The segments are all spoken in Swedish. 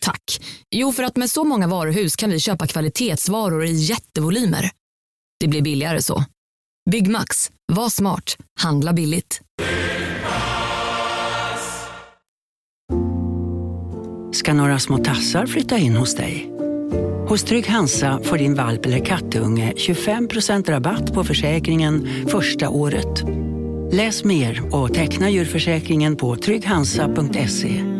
Tack. Jo, för att med så många varuhus kan vi köpa kvalitetsvaror i jättevolymer. Det blir billigare så. Byggmax. Var smart. Handla billigt. ska några små tassar flytta in hos dig. Hos Trygg Hansa får din valp eller kattunge 25% rabatt på försäkringen första året. Läs mer och teckna djurförsäkringen på trygghansa.se.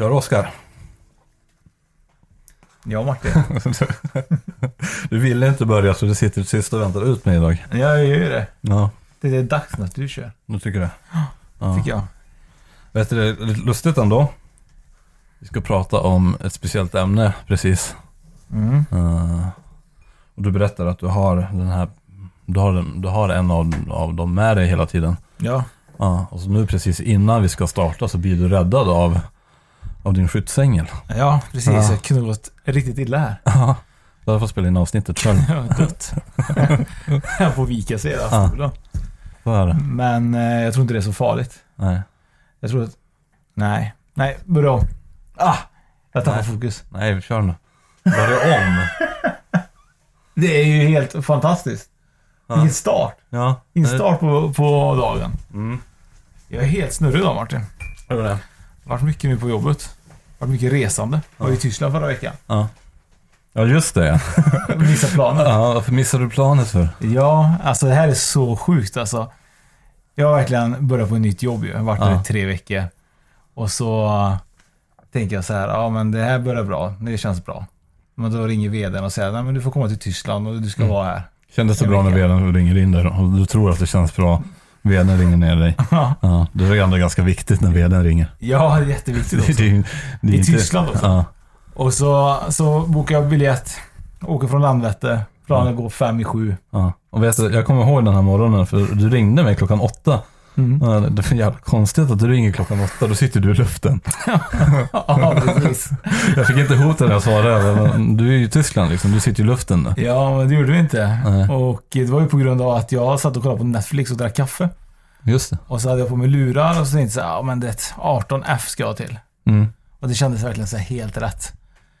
Ja, Oskar. Ja, Martin. Du ville inte börja så du sitter sist och väntar ut mig idag. Jag gör ju det. Ja, Det är dags att du kör, du tycker det. Ja. tycker jag. Vet du, det är lite lustigt ändå. Vi ska prata om ett speciellt ämne precis. Mm. Eh, och du berättar att du har den här, du har, den, du har en av, av dem med dig hela tiden. Ja. Ja, och så nu precis innan vi ska starta så blir du räddad av, av din skyddsängel. Ja, precis. Ja. Jag kunde gått riktigt illa här. Ja, du har fått spela in avsnittet själv. Dött. jag får vika sig hela Ja. stolen. Så är det. Men eh, jag tror inte det är så farligt. Nej, Jag tror att... Nej. Nej, börja om. Ah! Jag tappar Nej. fokus. nej vi kör nu. Börja om. Det är ju helt fantastiskt. Vilken start. Ja. Vilken start på, på dagen. Mm. Jag är helt snurrig idag Martin. Var det? Varit mycket nu på jobbet. Varit mycket resande. Var i Tyskland förra veckan. Ja. Ja, just det. Missade planen. Ja, varför missade du planet för? Ja, alltså det här är så sjukt alltså. Jag har verkligen börjat på ett nytt jobb ju. Jag har varit där i tre veckor. Och så tänker jag så här, ja men det här börjar bra. Det känns bra. Men då ringer vdn och säger, nej men du får komma till Tyskland och du ska Mm. vara här. Kändes det bra när vdn ringer in där och du tror att det känns bra? Vdn ringer ner dig. Ja. Ja, det är ändå ganska viktigt när vdn ringer. ja, det är jätteviktigt också. Det är- det är I inte- Tyskland också. Ja. Och så, så bokar jag biljett. Åker från Landvetter. Planen går fem i sju. Ja. Och vet du, jag kommer ihåg den här morgonen för du ringde mig klockan åtta. Mm. Ja, Det är jävla konstigt att du ringer klockan åtta, då sitter du i luften. ja, precis. Jag fick inte det när jag svarade, du är ju i Tyskland liksom, du sitter i luften. Ja, men det gjorde vi inte. Nej. Och det var ju på grund av att jag satt och kollade på Netflix och drack kaffe. Just det. Och så hade jag på mig lurar och så tänkte jag ja men det 18F ska jag till. Mm. Och det kändes verkligen så helt rätt.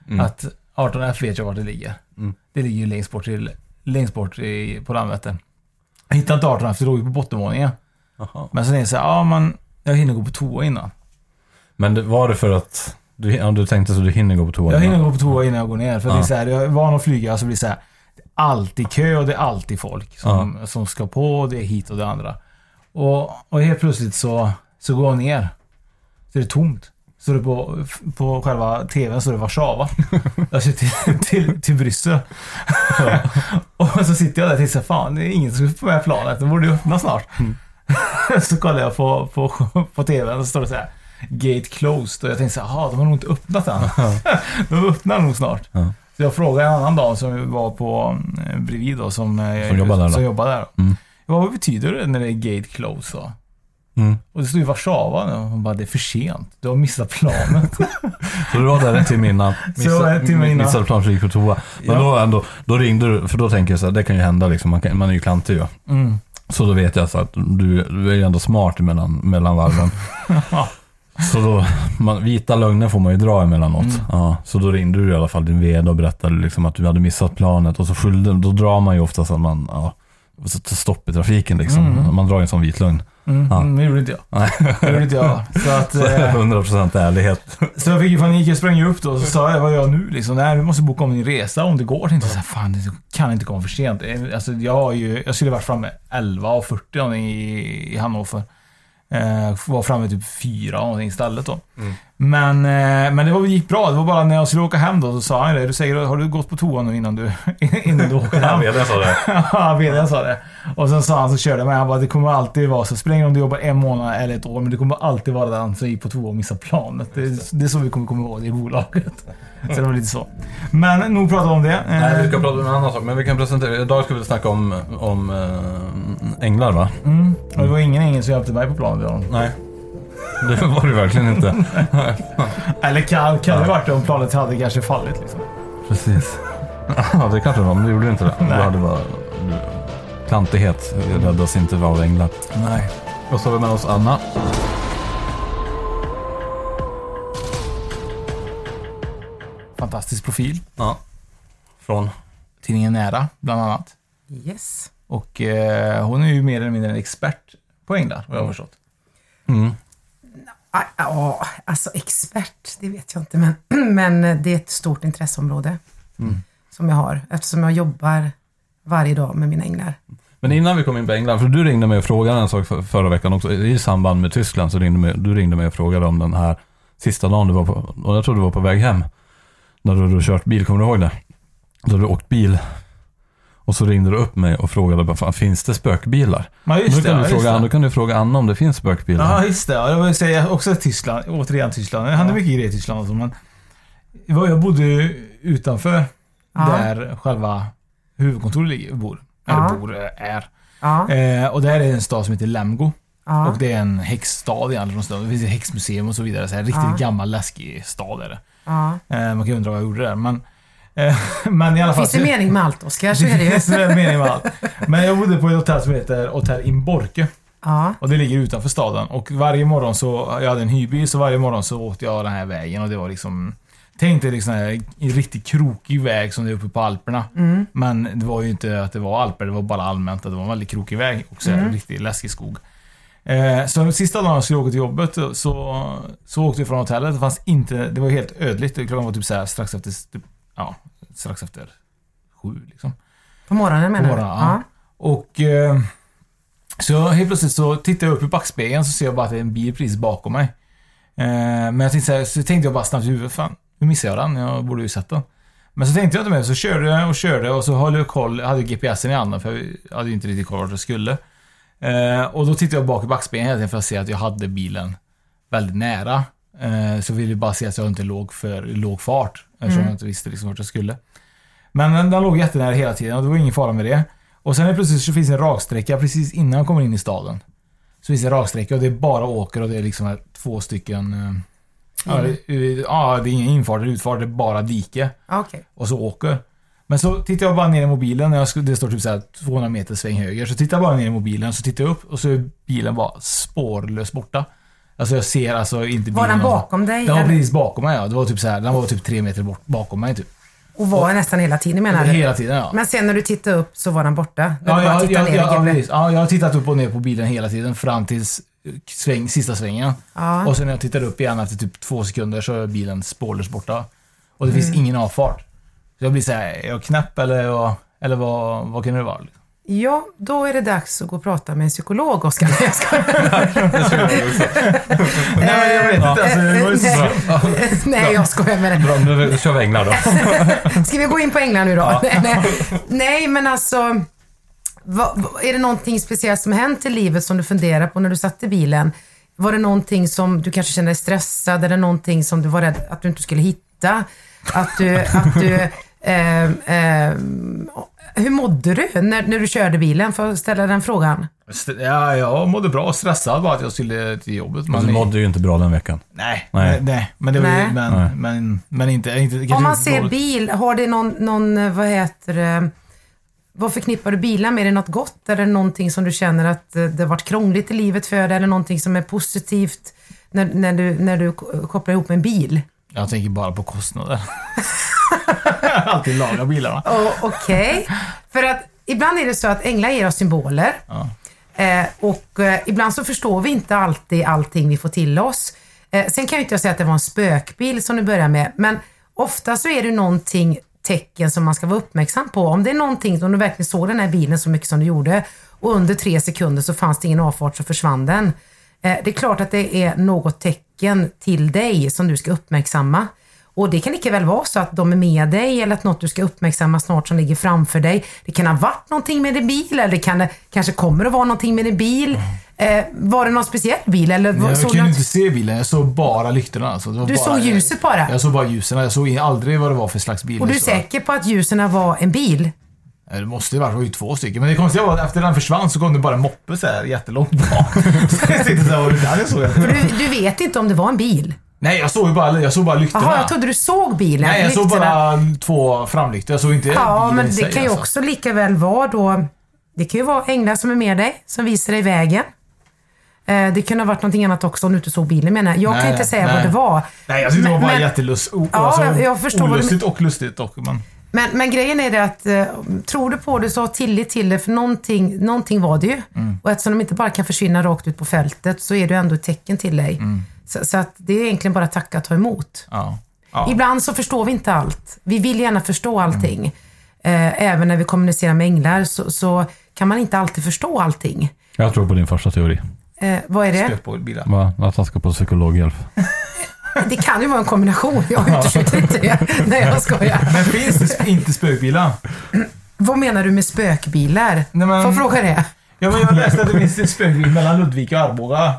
Mm. Att 18F vet jag vart det ligger. Mm. Det ligger ju längst bort, till, längst bort i, på Landvetter. Jag hittade inte 18F, det låg ju på bottenvåningen. Jaha. Men så tänkte jag så här, ja men jag hinner gå på toa innan. Men det, var det för att du, ja, du tänkte så du hinner gå på toa? Jag hinner gå på toa innan jag går ner. För Ja. det är så här, jag är van att flyga så blir det så här. Det är alltid kö och det är alltid folk som, som ska på. Det är hit och det andra. Och, och helt plötsligt så, så går jag ner. Så är det tomt. Så det på, på själva tvn så är det Warszawa. Jag ska till, till, till Bryssel. och så sitter jag där och tänker här, fan det är ingen som ska på med planet. Det borde ju öppna snart. så kollar jag på, på, på tvn och så står det så här. Gate closed. Och jag tänkte så här, de har nog inte öppnat än. de öppnar nog snart. Ja. Så jag frågade en annan dag som var på eh, bredvid då, som, eh, Som jobbar där? Som jobbar där. Mm. Ja, vad betyder det när det är gate close då? Mm. Och det står ju Warszawa nu. Hon bara, det är för sent. Du har missat planet. Så du var där en timme innan. Innan. Missade plan så gick på toa. Men Ja. då, ändå, då ringde du, för då tänker jag så här, det kan ju hända liksom. Man, kan, man är ju klantig ju. Mm. Så då vet jag så att du, du är ju ändå smart mellan, mellan varven. Så då, man, vita lögner får man ju dra emellanåt. Mm. Ja, så då ringde du i alla fall din vd och berättade liksom att du hade missat planet. Och så skyllde, då drar man ju ofta så att man, ja, stopp i trafiken liksom. Mm. Man drar ju en sån vit lögn. Mm, Ja. mm, det gjorde inte jag. Det gjorde inte jag. Så att... Så Eh, 100% ärlighet. så jag fick ju panik. Jag sprang upp då och så sa jag, vad gör jag nu liksom? Nej, vi måste boka om din resa om det går. Jag tänkte så här, fan det kan inte komma för sent. Eh, Alltså, jag, har ju, jag skulle varit framme 11.40 någonting i, i Hannover. Eh, var framme typ 4 någonting istället då. Mm. Men, eh, men det var, gick bra. Det var bara när jag skulle åka hem då så sa han det. Du säger, har du gått på toa nu innan du, innan du åker hem? Jag sa det. Ja, vdn sa det. Och sen sa han så körde med. Han bara, det kommer alltid vara så. Spelar om du jobbar en månad eller ett år, men det kommer alltid vara den som gick på toa och missade planet. Det, är- det är så vi kommer komma ihåg det i bolaget. Så det var lite så. Men nog prata om det. Nej, vi ska Eh, prata om en annan sak, men vi kan presentera. Idag ska vi snacka om, om änglar va? Mm. Och det var ingen ängel som hjälpte mig på planet idag. Nej. Det var det verkligen inte. Eller kan, kan det varit det om planet hade kanske fallit liksom. Precis. Ja, det kanske det var, men det gjorde inte det. Du Nej. hade bara... Du, klantighet räddas inte av änglar. Nej. Och så har vi med oss Anna. Fantastisk profil. Ja. Från? Tidningen Nära, bland annat. Yes. Och eh, hon är ju mer eller mindre en expert på änglar, vad jag har förstått. Mm. Ah, Ja, alltså expert, det vet jag inte, men, men det är ett stort intresseområde som jag har eftersom jag jobbar varje dag med mina änglar. Men innan vi kom in på England, för du ringde mig och frågade en sak för, förra veckan också. I samband med Tyskland så ringde mig, du ringde mig och frågade om den här sista dagen du var på, och jag tror du var på väg hem. När du hade kört bil, kommer du ihåg det? Då du åkt bil. Och så ringde du upp mig och frågade bara, fan, finns det spökbilar? Ja, Då just det. kan, du ja, just fråga, det. då kan du fråga Anna om det finns spökbilar. Ja, just det. Ja, Jag vill säga också Tyskland. Återigen Tyskland. Det händer mycket grejer i Tyskland. Alltså, men jag jag bodde ju utanför Ja. där själva huvudkontoret ligger, bor. Eller Ja. bor, eh, är. Ja, Eh, och där är en stad som heter Lemgo. ja, Och det är en häxstad egentligen. Det finns ett häxmuseum och så vidare. Så här, riktigt Ja. gammal läskig stad är det. ja. Eh, man kan ju undra vad jag gjorde där. Men, men i alla fall. Finns det mening med allt, Oskar, så är det ju. finns det mening med allt. Men jag bodde på ett hotell som heter Hotell Imborke. Ja, Och det ligger utanför staden. Och varje morgon så, jag hade en hyrbil, så varje morgon så åkte jag den här vägen och det var liksom Tänk dig liksom en riktigt krokig väg som det är uppe på Alperna. mm, Men det var ju inte att det var Alper, det var bara allmänt att det var en väldigt krokig väg. Och så Mm. en riktigt läskig skog. Eh, så sista dagen jag skulle åka till jobbet så, så åkte vi från hotellet. Det fanns inte, det var helt ödligt. Klockan var typ så här strax efter, typ, ja, strax efter sju liksom. på morgonen menar På du? morgonen, ja. Och eh, så helt plötsligt så tittar jag upp i backspegeln så ser jag bara att det är en bil precis bakom mig. Eh, men jag tänkte så, här, så tänkte jag bara snabbt i huvudet, fan, hur missade jag den? Jag borde ju sett den. Men så tänkte jag inte mer, så körde jag och körde och så höll jag koll, jag hade GPSen i handen för jag hade ju inte riktigt koll vart jag skulle. Eh, och då tittade jag bak i backspegeln hela tiden för att se att jag hade bilen väldigt nära. Eh, så ville jag bara se att jag inte låg för låg fart. Eftersom jag inte visste liksom vart jag skulle. Men den, den låg jättenära hela tiden och det var ingen fara med det. Och sen är plötsligt så finns det en raksträcka precis innan jag kommer in i staden. Så finns det en raksträcka och det är bara åker och det är liksom två stycken... eh, Ja, det, ja, det är ingen infart eller utfart, det är bara dike. Ja, Okej. Och så åker. Men så tittar jag bara ner i mobilen, när jag det står typ så här 200 meter sväng höger. Så tittar jag bara ner i mobilen, så tittar jag upp och så är bilen bara spårlöst borta. Alltså jag ser alltså inte. Var den bakom dig? Den var eller? precis bakom mig ja. Det var typ så här, den var typ tre meter bort, bakom mig typ. Och var nästan hela tiden menar du? Hela tiden ja. Men sen när du tittade upp så var den borta? När Ja, jag, ner ja, precis. ja, jag har tittat upp och ner på bilen hela tiden fram tills sväng, sista svängen. Ja. Och sen när jag tittar upp igen efter typ två sekunder så är bilen spårlöst borta. Och det Mm. finns ingen avfart. Så jag blir såhär, är jag knäpp eller, eller vad, vad kan det vara? Ja, då är det dags att gå och prata med en psykolog, Oskar. Nej, jag skojar. Nej men jag vet inte, alltså, det var ju så Eh, Nej, jag skojar med det. Bra, nu kör vi änglar då. Ska vi gå in på England nu då? Nej, nej. men alltså. Vad- är det någonting speciellt som hänt i livet som du funderar på när du satt i bilen? Var det någonting som du kanske kände dig stressad? Är det någonting som du var rädd att du inte skulle hitta? Att du... Att du ehm, hur mådde du när, när du körde bilen? Får jag ställa den frågan? Ja, jag mådde bra. Stressad bara att jag skulle till jobbet. Men du mådde ju inte bra den veckan. Nej, Nej. nej. Men, det var, Nej. men, Nej. men, men inte... inte Om man ser dåligt. bil, har det någon, någon eh, vad heter det, vad förknippar du bilar med? Är det något gott? Är det någonting som du känner att eh, det har varit krångligt i livet för dig? Eller någonting som är positivt när, när, du, när du kopplar ihop med en bil? Jag tänker bara på kostnader. Alltid laga bilarna. Oh, Okej, för att ibland är det så att änglar ger oss symboler. Ja. Eh, och eh, ibland så förstår vi inte alltid allting vi får till oss. Eh, sen kan jag inte säga att det var en spökbil som du börjar med, men ofta så är det någonting tecken som man ska vara uppmärksam på. Om det är någonting, om du verkligen såg den här bilen så mycket som du gjorde och under tre sekunder så fanns det ingen avfart så försvann den. Eh, det är klart att det är något tecken till dig som du ska uppmärksamma. Och det kan lika väl vara så att de är med dig eller att något du ska uppmärksamma snart som ligger framför dig. Det kan ha varit någonting med din bil eller det kan, kanske kommer att vara någonting med din bil. Eh, var det någon speciell bil eller Jag såg kunde inte se bilen, jag såg bara lyktorna. Alltså. Du bara, såg ljuset bara? Jag såg bara ljusen, jag såg aldrig vad det var för slags bil. Och du är Så- säker på att ljusen var en bil? Ja, Det måste ju varit, var ju två stycken. Men det konstiga var att efter den försvann så kom det bara en moppe så här jättelångt bak. så jag såhär, är det där jag såg? För du, du vet inte om det var en bil? Nej, jag såg ju bara, jag såg bara lyktorna. Jaha, jag trodde du såg bilen. Nej, jag såg Lyktorna. bara två framlyktor. Jag såg inte Ja, bilen men i det sig, kan ju alltså. också lika väl vara då... Det kan ju vara änglar som är med dig, som visar dig vägen. Eh, Det kunde ha varit någonting annat också om du inte såg bilen menar jag. Jag kan inte säga nej. vad det var. Nej, jag tyckte det var bara jättelust... Ja, alltså, jag förstår Olustigt och lustigt dock. Men... Men, men grejen är det att, eh, tror du på det så ha tillit till det, för någonting, någonting var det ju. Mm. Och eftersom de inte bara kan försvinna rakt ut på fältet så är det ändå ett tecken till dig. Mm. Så, så att det är egentligen bara tacka och ta emot. Ja. Ja. Ibland så förstår vi inte allt. Vi vill gärna förstå Mm. allting. Eh, även när vi kommunicerar med änglar så, så kan man inte alltid förstå allting. Jag tror på din första teori. Eh, vad är det? På. Va? Att han ska på psykologhjälp. Det kan ju vara en kombination. Jag utesluter inte det. Nej, jag skojar. Men finns det inte spökbilar? Vad menar du med spökbilar? Nej, men- Får jag fråga det? Ja, men jag läste att det finns en spökbil mellan Ludvika och Arboga.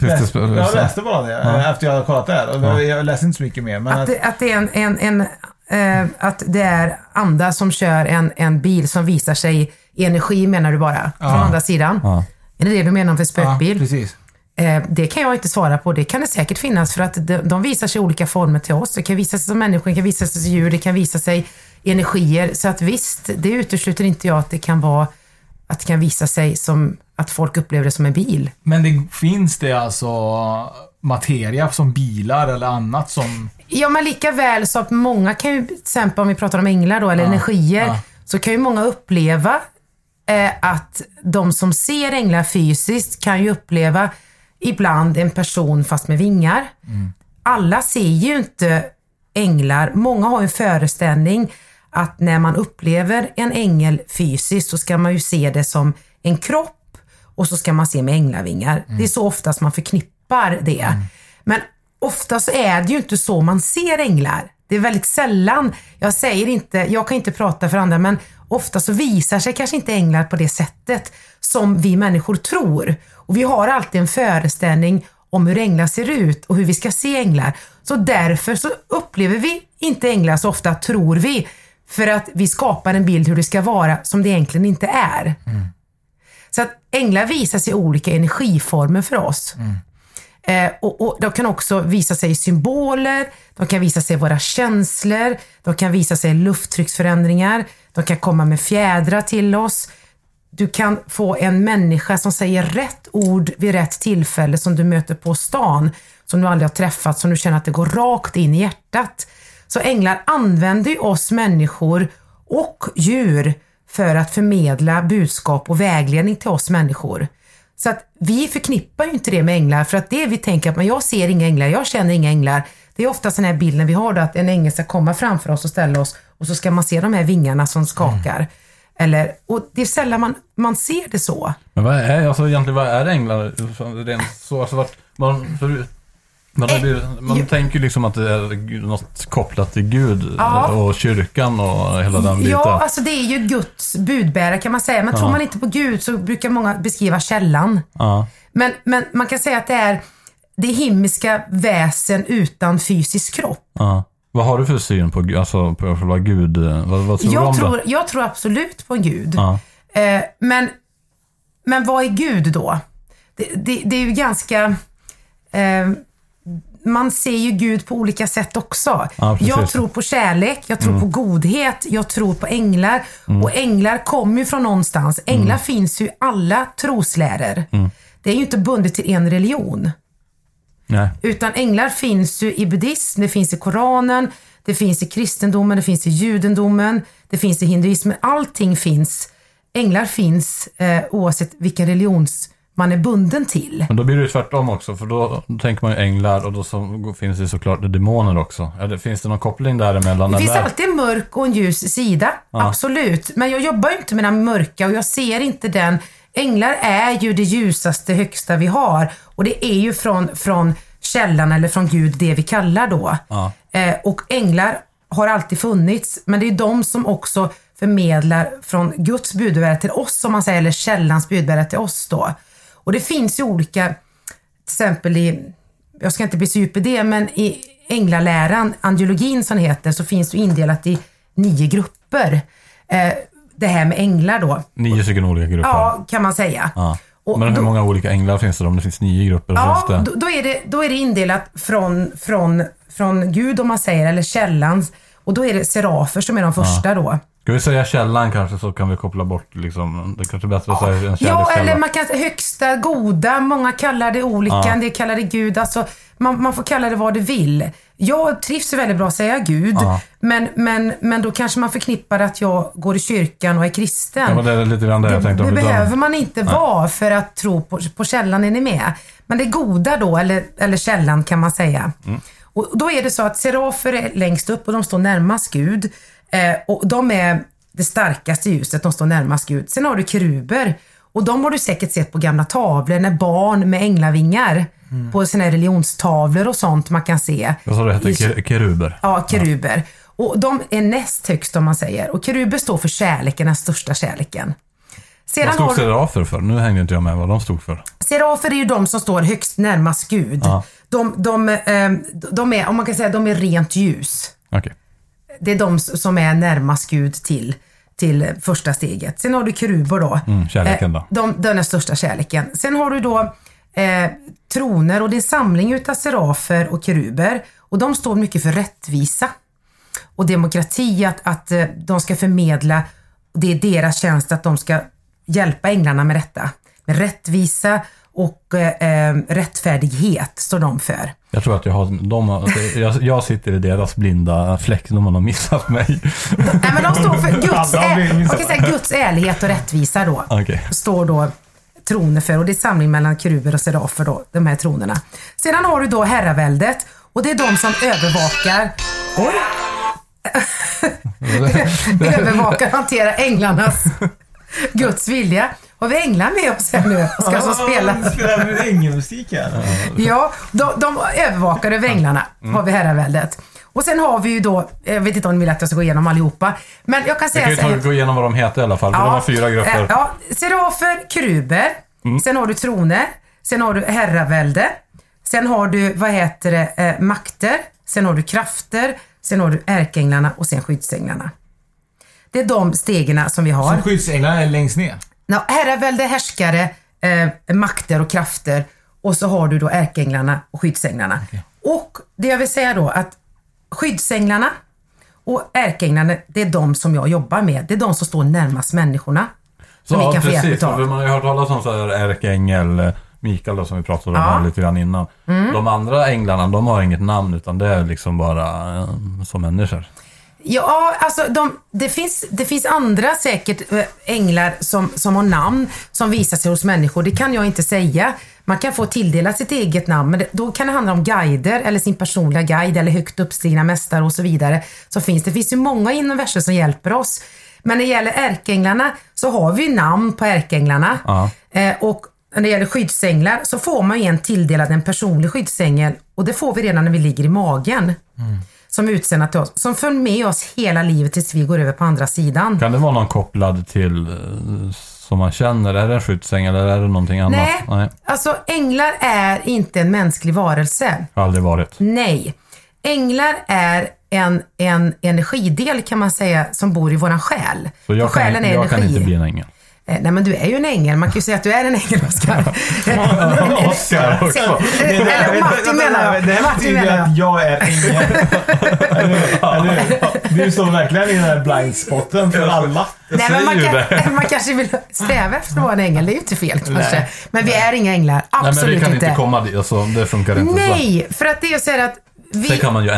Finns det Läs- spö- jag läste bara det Ja. efter jag hade kollat det här. Och Ja. Jag läste inte så mycket mer. Men Att det, att det är en, en, en eh, att det är andra som kör en, en bil som visar sig energi menar du bara? Från andra sidan? Ja. Är det det du menar för ja, spökbil? precis. Eh, det kan jag inte svara på. Det kan det säkert finnas för att de, visar sig i olika former till oss. Det kan visa sig som människor, det kan visa sig som djur, det kan visa sig energier. Så att visst, det utesluter inte jag att det kan vara att det kan visa sig som att folk upplever det som en bil. Men det, finns det alltså materia som bilar eller annat som... Ja, men lika väl så att många kan ju, till exempel om vi pratar om änglar då, eller energier, ja. så kan ju många uppleva eh, att de som ser änglar fysiskt kan ju uppleva ibland en person fast med vingar. Alla ser ju inte änglar. Många har en föreställning att när man upplever en ängel fysiskt så ska man ju se det som en kropp och så ska man se med änglavingar. Det är så oftast man förknippar det. Men ofta så är det ju inte så man ser änglar. Det är väldigt sällan, jag säger inte, jag kan inte prata för andra, men ofta så visar sig kanske inte änglar på det sättet som vi människor tror. Och vi har alltid en föreställning om hur änglar ser ut och hur vi ska se änglar. Så därför så upplever vi inte änglar så ofta, tror vi. För att vi skapar en bild hur det ska vara som det egentligen inte är. Så att änglar visar sig i olika energiformer för oss. Eh, och, och De kan också visa sig i symboler, de kan visa sig i våra känslor, de kan visa sig i lufttrycksförändringar, de kan komma med fjädrar till oss. Du kan få en människa som säger rätt ord vid rätt tillfälle som du möter på stan, som du aldrig har träffat, som du känner att det går rakt in i hjärtat. Så änglar använder ju oss människor och djur för att förmedla budskap och vägledning till oss människor. Så att vi förknippar ju inte det med änglar för att det vi tänker att men jag ser inga änglar, jag känner inga änglar. Det är ofta den här bilden vi har då att en ängel ska komma framför oss och ställa oss och så ska man se de här vingarna som skakar. Eller, och det är sällan man, man ser det så. Men vad är, alltså egentligen, vad är änglar? Rent så, alltså vart, man, för, man, man ju- tänker ju liksom att det är något kopplat till Gud Ja. och kyrkan och hela den biten. Ja, alltså det är ju Guds budbärare kan man säga. Men tror man inte på Gud så brukar många beskriva källan. Ja. Men, men man kan säga att det är det himmelska väsen utan fysisk kropp. Ja. Vad har du för syn på, alltså, på själva Gud? Vad, vad tror du om Jag det? tror, jag tror absolut på Gud. Ja. Eh, men, men vad är Gud då? Det, det, det är ju ganska... Eh, man ser ju Gud på olika sätt också. Ja, jag tror på kärlek, jag tror på godhet, jag tror på änglar. Och änglar kommer ju från någonstans. Änglar finns ju i alla trosläror. Det är ju inte bundet till en religion. Nej. Utan änglar finns ju i buddhism, det finns i Koranen, det finns i kristendomen, det finns i judendomen, det finns i hinduismen. Allting finns änglar finns eh, oavsett vilken religions man är bunden till. Men då blir det ju tvärtom också, för då, då tänker man ju änglar och då så, finns det såklart demoner också. Eller finns det någon koppling däremellan? Det finns eller? alltid en mörk och en ljus sida, absolut. Men jag jobbar ju inte med den mörka och jag ser inte den. Änglar är ju det ljusaste, högsta vi har. Och det är ju från, från källan eller från Gud, det vi kallar då. Ja. Eh, och änglar har alltid funnits, men det är de som också förmedlar från Guds budbärare till oss, om man säger, eller källans budbärare till oss då. Och det finns ju olika, till exempel i, jag ska inte bli så djup i det, men i änglaläran, angiologin som det heter, så finns det indelat i nio grupper. Eh, det här med änglar då. Nio stycken olika grupper. Ja, kan man säga. Ja. Och Men hur då- många olika änglar finns det då? Om det finns nio grupper? Ja, det... då, är det, då är det indelat från, från, från Gud om man säger, eller källan. Och då är det serafer som är de första då. Ska vi säga källan kanske så kan vi koppla bort liksom, det kanske är bättre att säga en Ja, kärlekskälla. eller man kan högsta, goda, många kallar det olika, Ja. del kallar det Gud. Alltså, man, man får kalla det vad du vill. Jag trivs väldigt bra att säga Gud, Ja. men, men, men då kanske man förknippar att jag går i kyrkan och är kristen. Ja, men det är lite grann det jag Det, tänkte. det behöver man inte vara för att tro på, på källan, är ni med? Men det goda då, eller, eller källan kan man säga. Mm. Och då är det så att serafer är längst upp och de står närmast Gud. Eh, och de är det starkaste ljuset, de står närmast Gud. Sen har du keruber. Och de har du säkert sett på gamla tavlor när barn med änglavingar på såna här religionstavlor och sånt man kan se. Vad sa du det I- hette? Keruber? Ja, keruber. Och de är näst högst om man säger. Och keruber står för kärleken, den största kärleken. Sedan Vad stod har serafer för? Nu hängde inte jag med vad de stod för. serafer är ju de som står högst närmast Gud. Ja. De, de, eh, de är, om man kan säga, de är rent ljus. Okej. Det är de som är närmast Gud till, till första steget. Sen har du keruber då. Mm, kärleken då. Eh, De, den är största kärleken. Sen har du då eh, troner och det är samling utav serafer och keruber. Och de står mycket för rättvisa och demokrati, att, att eh, de ska förmedla, det är deras tjänst att de ska hjälpa änglarna med detta. Med rättvisa och eh, eh, rättfärdighet står de för. Jag tror att jag har, de har, jag, jag sitter i deras blinda fläck. De har nog missat mig. Nej, men de står för Guds, Alla har blivit ä- man missade. kan säga Guds ärlighet och rättvisa då. Okej. Står då troner för och det är samling mellan keruber och serafer då, de här tronerna. Sedan har du då herraväldet och det är de som övervakar Oj! övervakar och hanterar änglarnas Guds vilja. Har vi änglar med oss här nu? Ska som spela? Spelar vi ängelmusik här? Ja, de, de övervakar över änglarna, har vi herraväldet. Och sen har vi ju då, jag vet inte om ni vill att jag ska gå igenom allihopa, men jag kan Vi säga kan ju ta, gå igenom vad de heter i alla fall. För de har fyra grupper. eh, Ja, serafer, keruber. Sen har du troner. Sen har du herravälde. Sen har du, vad heter det, eh, makter. Sen har du krafter. Sen har du ärkeänglarna och sen skyddsänglarna. Det är de stegen som vi har. Så skyddsänglarna är längst ner. Ja, herravälde, härskare, eh, makter och krafter. Och så har du då ärkeänglarna och skyddsänglarna. Och det jag vill säga då att skyddsänglarna och ärkeänglarna, det är de som jag jobbar med. Det är de som står närmast människorna. Vi ja, precis. För man har ju hört talas om så här ärkeängel, eh, Mikael då, som vi pratade om Ja. lite grann innan. Mm. De andra änglarna, de har inget namn utan det är liksom bara eh, som människor. Ja, alltså de, det, finns, det finns andra säkert eh, änglar som, som har namn som visar sig hos människor. Det kan jag inte säga. Man kan få tilldelat sitt eget namn, men det, då kan det handla om guider eller sin personliga guide eller högt uppstigna mästare och så vidare. Som finns. Det finns ju många inom universum som hjälper oss. Men när det gäller ärkeänglarna så har vi namn på ärkeänglarna. Ja. Eh, och när det gäller skyddsänglar så får man ju en tilldelad en personlig skyddsängel och det får vi redan när vi ligger i magen. Som utsända till oss, som följer med oss hela livet tills vi går över på andra sidan. Kan det vara någon kopplad till eh, som man känner? Är det en skyddsängel eller är det någonting annat? Nej, Nej, alltså änglar är inte en mänsklig varelse. har aldrig varit. Nej. Änglar är en, en energidel kan man säga som bor i våran själ. Så jag, kan, jag kan inte bli en ängel. Eh, Nej men du är ju en ängel, man kan ju säga att du är en ängel Oskar. Oscar också. Eller Martin menar jag. Det här betyder att jag är ängel. Du står verkligen i den här blindspotten för alla. Nej, men man, kan, man kanske vill sträva efter att vara en ängel, det är ju inte fel kanske. Nej. Men vi är inga änglar, Nej, men absolut vi kan inte. inte komma dit. Alltså, det funkar inte. Nej, för att det är så här att vi... Sen kan man ju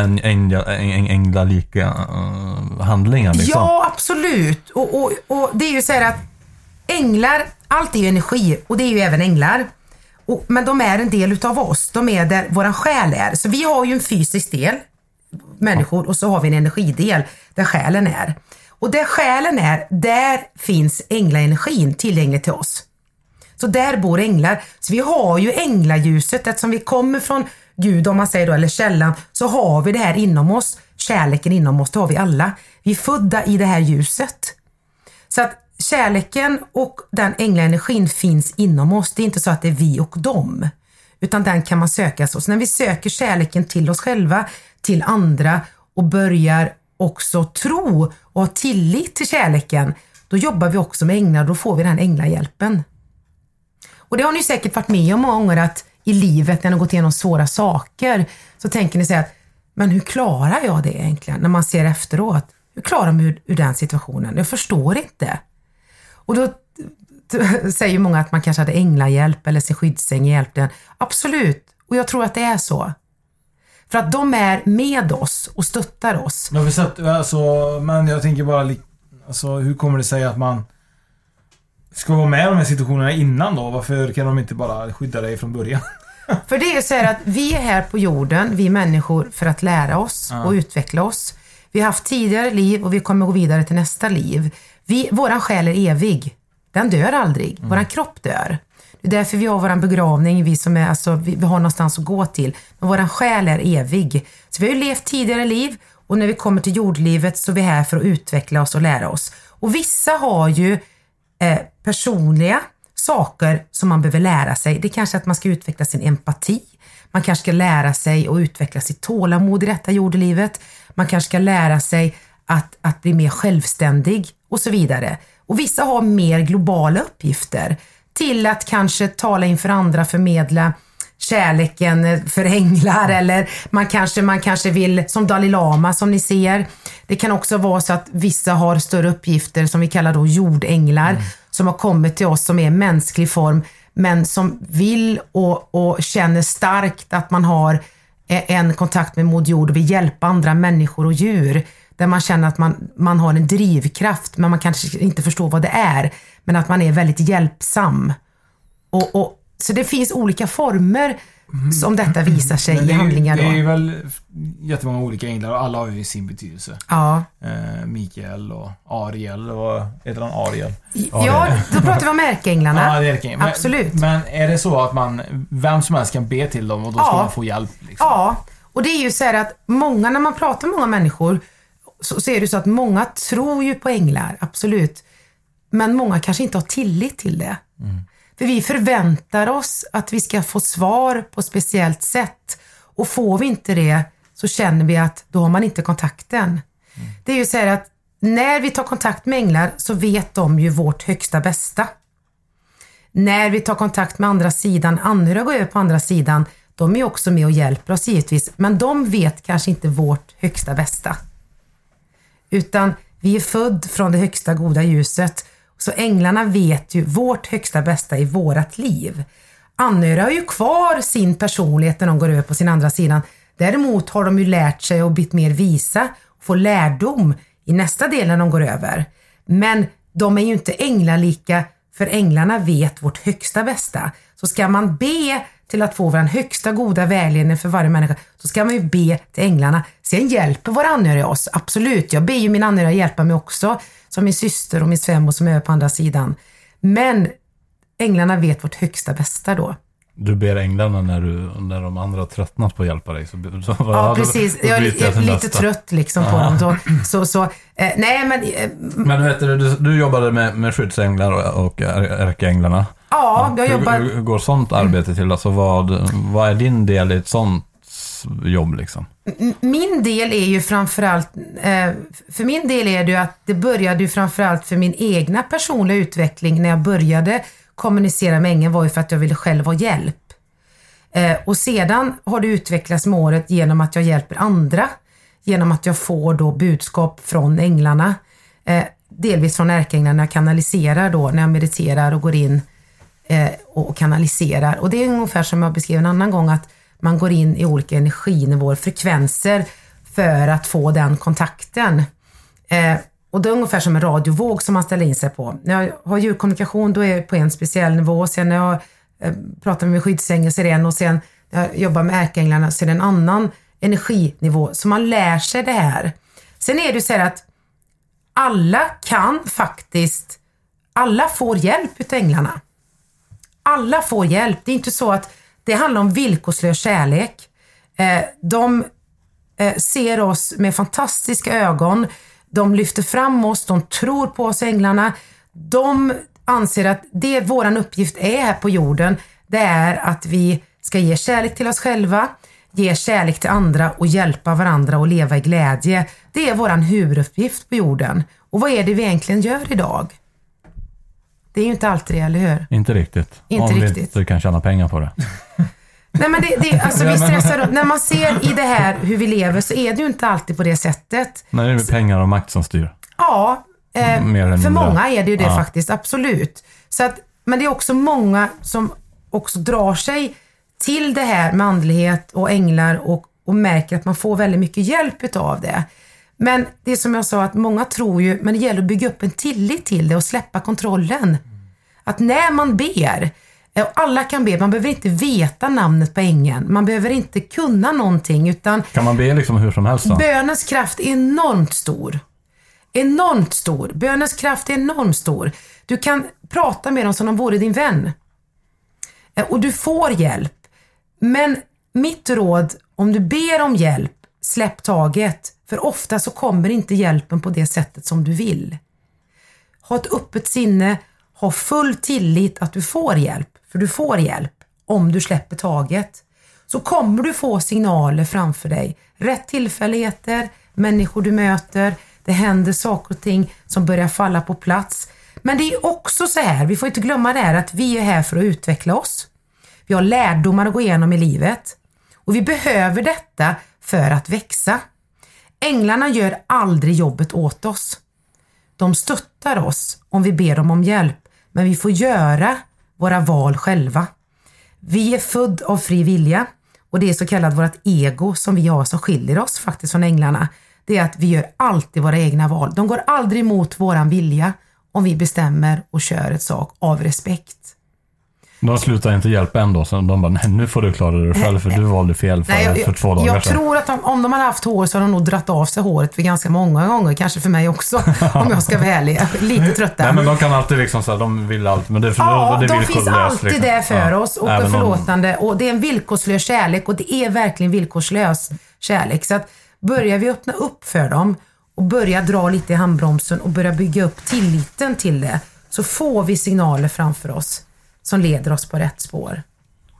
änglalika uh, handlingar liksom. Ja, absolut. Och, och, och det är ju så här att änglar, allt är ju energi och det är ju även änglar. Och, men de är en del utav oss. De är där våran själ är. Så vi har ju en fysisk del, människor, och så har vi en energidel där själen är. Och där själen är, där finns änglaenergin tillgänglig till oss. Så där bor änglar. Så vi har ju änglagjuset, eftersom vi kommer från Gud, om man säger då, eller källan, så har vi det här inom oss. Kärleken inom oss, det har vi alla. Vi är födda i det här ljuset. Så att kärleken och den änglaenergin finns inom oss. Det är inte så att det är vi och dem. Utan den kan man söka. Så när vi söker kärleken till oss själva, till andra och börjar också tro och ha tillit till kärleken, då jobbar vi också med änglar. Då får vi den änglahjälpen. Och det har ni säkert varit med om många gånger att i livet när ni har gått igenom svåra saker så tänker ni så att men hur klarar jag det egentligen? När man ser efteråt. Hur klarar man ur, ur den situationen? Jag förstår inte. Och då säger många att man kanske hade änglahjälp eller sin skyddsäng hjälpte en. Absolut, och jag tror att det är så. För att de är med oss och stöttar oss. Men, vi sett, alltså, men jag tänker bara, alltså, hur kommer det sig att man ska vara med i de här situationerna innan då? Varför kan de inte bara skydda dig från början? För det är så här att vi är här på jorden, vi människor, för att lära oss och utveckla oss. Vi har haft tidigare liv och vi kommer gå vidare till nästa liv. Vi, våran själ är evig. Den dör aldrig. Mm. Våran kropp dör. Det är därför vi har våran begravning, vi som är, alltså, vi, vi har någonstans att gå till. Men våran själ är evig. Så vi har ju levt tidigare liv och när vi kommer till jordlivet så är vi här för att utveckla oss och lära oss. Och vissa har ju eh, personliga saker som man behöver lära sig. Det är kanske att man ska utveckla sin empati. Man kanske ska lära sig att utveckla sitt tålamod i detta jordelivet. Man kanske ska lära sig att, att bli mer självständig och så vidare. Och vissa har mer globala uppgifter till att kanske tala inför andra, förmedla kärleken för änglar eller man kanske, man kanske vill, som Dalai Lama som ni ser. Det kan också vara så att vissa har större uppgifter som vi kallar då jordänglar mm. som har kommit till oss som är mänsklig form men som vill och, och känner starkt att man har en kontakt med Moder Jord och vill hjälpa andra människor och djur. Där man känner att man, man har en drivkraft men man kanske inte förstår vad det är. Men att man är väldigt hjälpsam. Och, och så det finns olika former mm. som detta visar sig i handlingar. Då. Det är ju väl jättemånga olika änglar och alla har ju sin betydelse. Ja. Eh, Mikael och Ariel och heter han Ariel? Ja, då pratar vi om ärkeänglarna. Ja, ärkeänglar. Absolut. Men, men, är det så att man, vem som helst kan be till dem och då ska ja. man få hjälp? Liksom? Ja, och det är ju så här att många, när man pratar med många människor så, så är det så att många tror ju på änglar, absolut. Men många kanske inte har tillit till det. Mm. För vi förväntar oss att vi ska få svar på ett speciellt sätt. Och får vi inte det så känner vi att då har man inte kontakten. Mm. Det är ju så här att när vi tar kontakt med änglar så vet de ju vårt högsta bästa. När vi tar kontakt med andra sidan, anhöriga går över på andra sidan, de är också med och hjälper oss givetvis, men de vet kanske inte vårt högsta bästa. Utan vi är född från det högsta goda ljuset så änglarna vet ju vårt högsta bästa i vårat liv. Anhöriga har ju kvar sin personlighet när de går över på sin andra sidan. Däremot har de ju lärt sig och blivit mer visa och får lärdom i nästa del när de går över. Men de är ju inte änglalika för änglarna vet vårt högsta bästa. Så ska man be till att få vår högsta goda vägledning för varje människa, så ska man ju be till änglarna. Sen hjälper våra anhöriga oss, absolut. Jag ber ju mina anhöriga hjälpa mig också som min syster och min svärmor som är på andra sidan. Men änglarna vet vårt högsta bästa då. Du ber änglarna när, du, när de andra har tröttnat på att hjälpa dig? Så, så, ja, precis. Då, då jag är lite nästa. trött liksom på dem. Så, så eh, nej men... Eh, men vet du, du, du jobbade med, med skyddsänglar och, och ärkeänglarna. Ja, jag jobbar... Hur, hur går sånt arbete till? Alltså vad, vad är din del i ett sånt jobb liksom? Min del är ju framförallt, eh, för min del är det ju att det började ju framförallt för min egna personliga utveckling när jag började kommunicera med ängeln var ju för att jag ville själv ha hjälp. Eh, och sedan har det utvecklats med året genom att jag hjälper andra. Genom att jag får då budskap från änglarna. Eh, delvis från ärkeänglarna när jag kanaliserar då, när jag mediterar och går in Eh, och kanaliserar. Och det är ungefär som jag beskrev en annan gång att man går in i olika energinivåer, frekvenser för att få den kontakten. Eh, och det är ungefär som en radiovåg som man ställer in sig på. När jag har djurkommunikation då är jag på en speciell nivå. Sen när jag eh, pratar med skyddsängel så är det en och sen när jag jobbar med ärkeänglarna så är det en annan energinivå. Så man lär sig det här. Sen är det ju så här att alla kan faktiskt, alla får hjälp utav änglarna. Alla får hjälp. Det är inte så att det handlar om villkorslös kärlek. Eh, de eh, ser oss med fantastiska ögon. De lyfter fram oss, de tror på oss änglarna. De anser att det våran uppgift är här på jorden, det är att vi ska ge kärlek till oss själva, ge kärlek till andra och hjälpa varandra och leva i glädje. Det är våran huvuduppgift på jorden. Och vad är det vi egentligen gör idag? Det är ju inte alltid det, eller hur? Inte riktigt. Inte Om vi riktigt. inte kan tjäna pengar på det. Nej men det, det, alltså vi stressar. När man ser i det här hur vi lever så är det ju inte alltid på det sättet. Nej, det är pengar och makt som styr. Ja, eh, för många är det ju det Ja. faktiskt, absolut. Så att, men det är också många som också drar sig till det här med andlighet och änglar och, och märker att man får väldigt mycket hjälp utav det. Men det är som jag sa, att många tror ju, men det gäller att bygga upp en tillit till det och släppa kontrollen. Att när man ber, eh, och alla kan be, man behöver inte veta namnet på ängeln, man behöver inte kunna någonting utan Kan man be liksom hur som helst då? Bönens kraft är enormt stor. Enormt stor. Bönens kraft är enormt stor. Du kan prata med dem som om de vore din vän. Eh, Och du får hjälp. Men mitt råd, om du ber om hjälp, släpp taget. För ofta så kommer inte hjälpen på det sättet som du vill. Ha ett öppet sinne, ha full tillit att du får hjälp. För du får hjälp om du släpper taget. Så kommer du få signaler framför dig. Rätt tillfälligheter, människor du möter, det händer saker och ting som börjar falla på plats. Men det är också så här, vi får inte glömma det här att vi är här för att utveckla oss. Vi har lärdomar att gå igenom i livet. Och vi behöver detta för att växa. Änglarna gör aldrig jobbet åt oss. De stöttar oss om vi ber dem om hjälp, men vi får göra våra val själva. Vi är född av fri vilja och det är så kallat vårt ego som vi har som skiljer oss faktiskt från änglarna. Det är att vi gör alltid våra egna val. De går aldrig emot våran vilja om vi bestämmer och kör ett sak av respekt. De slutar inte hjälpa ändå, så de bara, nej nu får du klara dig själv för du valde fel för, Nej, jag, för två dagar jag sedan. tror att de, om de hade haft hår så har de nog dratt av sig håret för ganska många gånger. Kanske för mig också, om jag ska vara ärlig. Jag är Lite trötta. Nej men de kan alltid liksom säga, de vill alltid, men det för Ja, det är de finns alltid liksom. där för Ja. oss och är Även förlåtande. Och det är en villkorslös kärlek och det är verkligen villkorslös kärlek. Så att börjar vi öppna upp för dem och börja dra lite i handbromsen och börja bygga upp tilliten till det så får vi signaler framför oss som leder oss på rätt spår.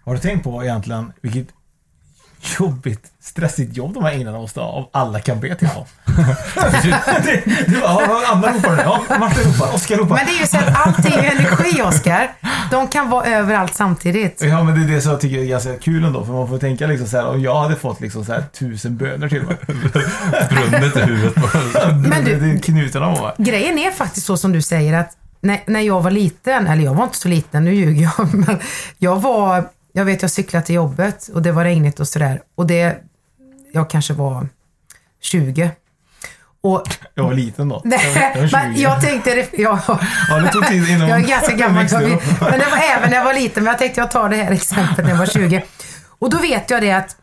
Har du tänkt på egentligen vilket jobbigt, stressigt jobb de här änglarna måste ha om alla kan be till dem? det, det var, ja, Anna ropar nu. Ja, Martin ropar. Oskar ropar. Men det är ju så att allting är energi, Oskar. De kan vara överallt samtidigt. Ja, men det är det som jag tycker är ganska kul ändå. För man får tänka liksom så här, om jag hade fått liksom så här tusen böner till mig. Brunnit i huvudet på Men du- det är knutarna var. Grejen är faktiskt så som du säger att när, när jag var liten, eller jag var inte så liten, nu ljuger jag, men jag var, jag vet jag cyklade till jobbet och det var regnigt och sådär och det, jag kanske var 20. Och Jag var liten då. Nej, jag var 20. men jag tänkte, ja, Ja, det tog tid innan jag är ganska gammal, men det var även när jag var liten, men jag tänkte jag tar det här exemplet när jag var 20. Och då vet jag det att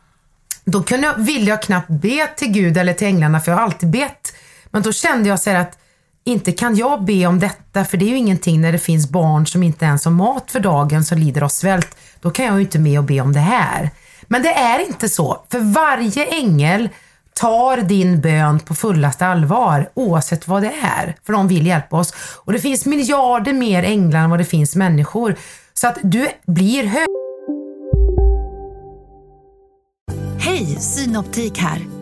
då kunde jag, ville jag knappt be till Gud eller till änglarna, för jag har alltid bett. Men då kände jag så här att inte kan jag be om detta, för det är ju ingenting när det finns barn som inte ens har mat för dagen, som lider av svält. Då kan jag ju inte med och be om det här. Men det är inte så, för varje ängel tar din bön på fullaste allvar, oavsett vad det är. För de vill hjälpa oss. Och det finns miljarder mer änglar än vad det finns människor. Så att du blir hög Hej, Synoptik här.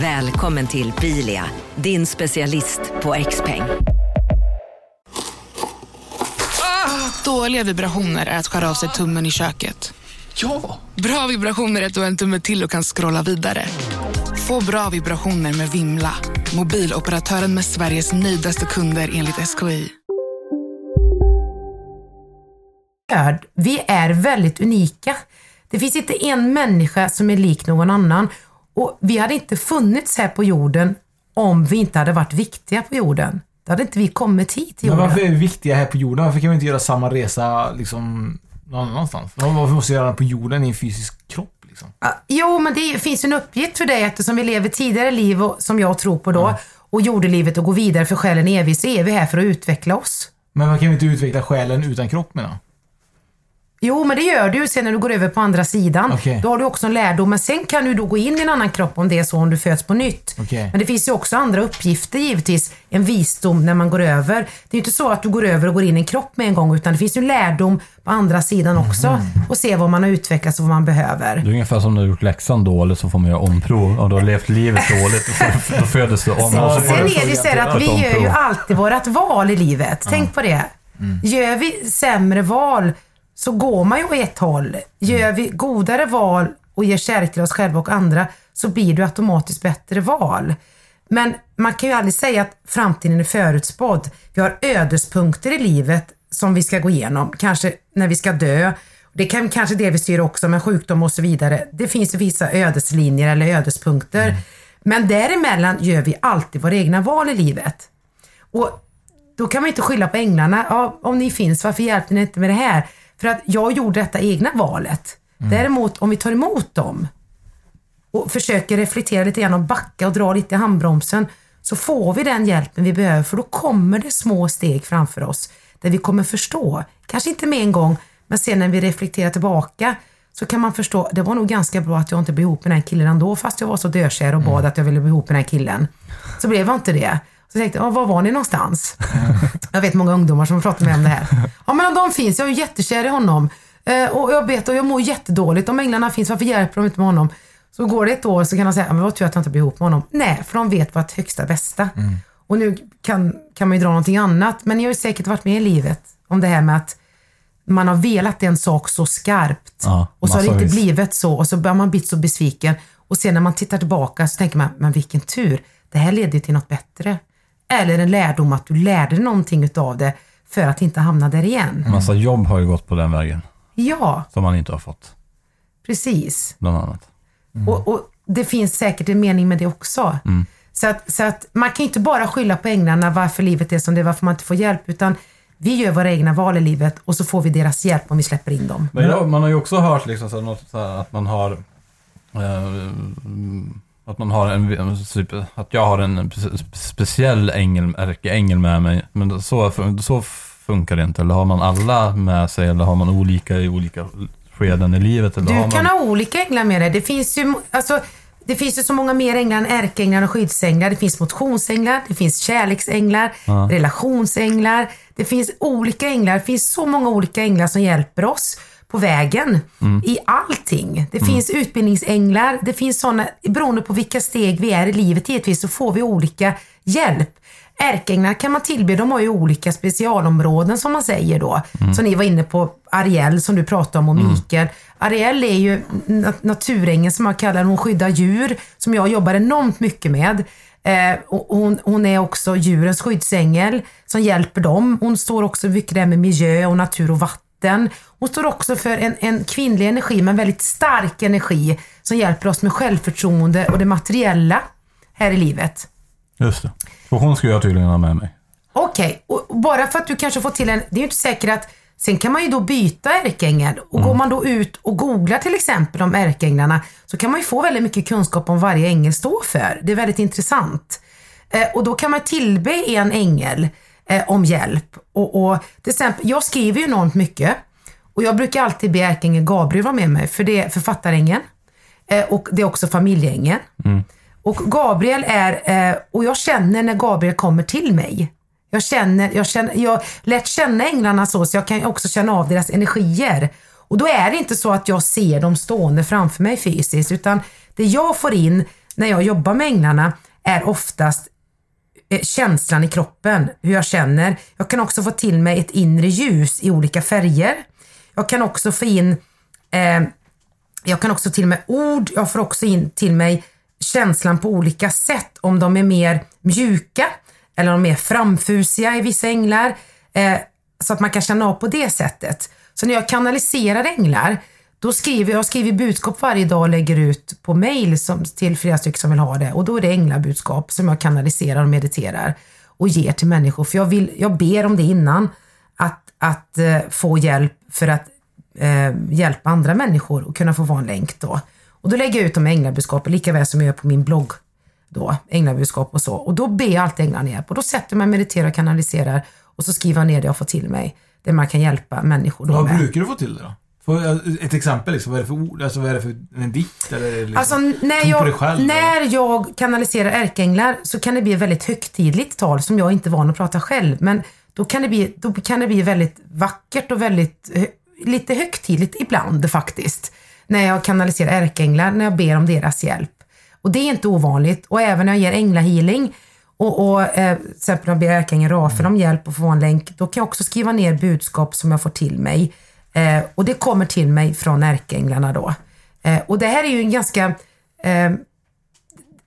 Välkommen till Bilia, din specialist på XPeng. Dåliga vibrationer är att skära av sig tummen i köket. Ja! Bra vibrationer är att du har en tumme till och kan scrolla vidare. Få bra vibrationer med Vimla. Mobiloperatören med Sveriges nöjdaste kunder enligt SKI. Vi är väldigt unika. Det finns inte en människa som är lik någon annan. Och vi hade inte funnits här på jorden om vi inte hade varit viktiga på jorden. Då hade inte vi kommit hit till Men jorden. varför är vi viktiga här på jorden? Varför kan vi inte göra samma resa liksom någon annanstans? Varför måste vi göra den på jorden i en fysisk kropp liksom? Ja, Jo, men det finns ju en uppgift för dig eftersom vi lever tidigare liv och, som jag tror på då och jordelivet och går vidare för själen evigt så är vi här för att utveckla oss. Men man kan ju inte utveckla själen utan kropp menar jag. Jo, men det gör du sen när du går över på andra sidan. Okej. Då har du också en lärdom, men sen kan du då gå in i en annan kropp om det är så, om du föds på nytt. Okej. Men det finns ju också andra uppgifter givetvis, en visdom när man går över. Det är ju inte så att du går över och går in i en kropp med en gång, utan det finns ju lärdom på andra sidan också Mhm. och se vad man har utvecklats och vad man behöver. Det är ungefär som när du har gjort läxan dåligt så får man göra omprov. Och du har levt livet dåligt, då föds du om. och så Sen är det så här att vi gör ju alltid vårt val i livet. Tänk på det. Gör vi sämre val så går man ju åt ett håll. Gör vi godare val och ger kärlek till oss själva och andra så blir det automatiskt bättre val. Men man kan ju aldrig säga att framtiden är förutspådd. Vi har ödespunkter i livet som vi ska gå igenom. Kanske när vi ska dö. Det kan kanske det vi styr också med sjukdom och så vidare. Det finns vissa ödeslinjer eller ödespunkter. Men däremellan gör vi alltid våra egna val i livet. Och då kan man inte skylla på änglarna. Ja, om ni finns, varför hjälpte ni inte med det här? För att jag gjorde detta egna valet. Däremot om vi tar emot dem och försöker reflektera lite grann och backa och dra lite i handbromsen så får vi den hjälpen vi behöver för då kommer det små steg framför oss där vi kommer förstå. Kanske inte med en gång, men sen när vi reflekterar tillbaka så kan man förstå, det var nog ganska bra att jag inte blev ihop med den här killen ändå fast jag var så dökär och bad att jag ville bli ihop med den här killen. Så blev jag inte det. Så tänkte jag, "Ja, var var ni någonstans? Jag vet många ungdomar som pratar med mig om det här. Ja men de finns, jag är jättekär i honom. Eh, och jag vet och jag mår jättedåligt. Om änglarna finns, varför hjälper de inte med honom? Så går det ett år så kan de säga, "Ja, men vad tur att jag inte blir ihop med honom. Nej, för de vet vårt högsta bästa. Och nu kan, kan man ju dra någonting annat, men ni har ju säkert varit med i livet om det här med att man har velat en sak så skarpt Ja, och så har det inte vis. blivit så och så börjar man bli så besviken och sen när man tittar tillbaka så tänker man, men vilken tur, det här ledde till något bättre. Eller en lärdom att du lärde någonting utav det för att inte hamna där igen. Massa jobb har ju gått på den vägen. Ja, Som man inte har fått, precis. bland annat. Och, och det finns säkert en mening med det också. Så, att, så att man kan inte bara skylla på änglarna varför livet är som det är, varför man inte får hjälp, utan vi gör våra egna val i livet och så får vi deras hjälp om vi släpper in dem. Men jag, man har ju också hört liksom så här, något, så här, att man har... Eh, att man har en, typ, att jag har en spe- speciell ängel, ärkeängel med mig. Men så, så funkar det inte. Eller har man alla med sig? Eller har man olika i olika skeden i livet? Eller har Du kan man... ha olika änglar med dig. Det finns ju, alltså, det finns ju så många mer änglar än ärkeänglar och skyddsänglar. Det finns motionsänglar, det finns kärleksänglar, relationsänglar. Det finns olika änglar. Det finns så många olika änglar som hjälper oss på vägen i allting. Det finns utbildningsänglar, det finns sådana, beroende på vilka steg vi är i livet givetvis så får vi olika hjälp. Ärkeänglar kan man tillbe, de har ju olika specialområden som man säger då. Så ni var inne på Ariel som du pratade om och Mikael. Ariel är ju nat- naturängeln som jag kallar. Hon skyddar djur som jag jobbar enormt mycket med. Eh, hon, hon är också djurens skyddsängel som hjälper dem. Hon står också mycket där med miljö och natur och vatten. Hon står också för en, en kvinnlig energi, men väldigt stark energi som hjälper oss med självförtroende och det materiella här i livet. Just det. Så hon skulle jag tydligen ha med mig. Okej, och och bara för att du kanske får till en... Det är ju inte säkert att... Sen kan man ju då byta ärkeängel och går man då ut och googlar till exempel om ärkeänglarna så kan man ju få väldigt mycket kunskap om varje ängel står för. Det är väldigt intressant. Eh, och då kan man tillbe en ängel eh, om hjälp. Och, och till exempel, jag skriver ju enormt mycket och jag brukar alltid be ärkeängeln Gabriel vara med mig för det är författarängeln eh, och det är också familjeängeln. Och Gabriel är, eh, och jag känner när Gabriel kommer till mig. Jag känner, jag känner, jag lärt känna änglarna så, så jag kan också känna av deras energier. Och då är det inte så att jag ser dem stående framför mig fysiskt, utan det jag får in när jag jobbar med änglarna är oftast Eh, känslan i kroppen, hur jag känner. Jag kan också få till mig ett inre ljus i olika färger. Jag kan också få in, eh, jag kan också till mig ord, jag får också in till mig känslan på olika sätt. Om de är mer mjuka eller om de är framfusiga i vissa änglar. Eh, så att man kan känna av på det sättet. Så när jag kanaliserar änglar, då skriver jag skriver budskap varje dag och lägger ut på mail som, till flera stycken som vill ha det. Och då är det änglabudskap som jag kanaliserar och mediterar och ger till människor. För jag, vill, jag ber om det innan, att, att eh, få hjälp för att eh, hjälpa andra människor och kunna få vara en länk då. Och då lägger jag ut de änglabudskapen lika väl som jag gör på min blogg då, änglabudskap och så. Och då ber jag alltid änglarna hjälp och då sätter mig, mediterar och kanaliserar och så skriver jag ner det jag får till mig. Det man kan hjälpa människor då Vad med. brukar du få till det då? Ett exempel liksom, vad är det för ord? Alltså vad är det för en dikt eller? Liksom, Alltså när jag, själv, när jag kanaliserar ärkeänglar så kan det bli ett väldigt högtidligt tal som jag inte är van att prata själv. Men då kan det bli, då kan det bli väldigt vackert och väldigt, lite högtidligt ibland faktiskt. När jag kanaliserar ärkeänglar, när jag ber om deras hjälp. Och det är inte ovanligt. Och även när jag ger änglahealing och, och eh, till exempel när jag ber ärkeängeln Rafael om hjälp och få en länk, då kan jag också skriva ner budskap som jag får till mig. Eh, och det kommer till mig från ärkeänglarna då. Eh, och det här är ju en ganska... Eh,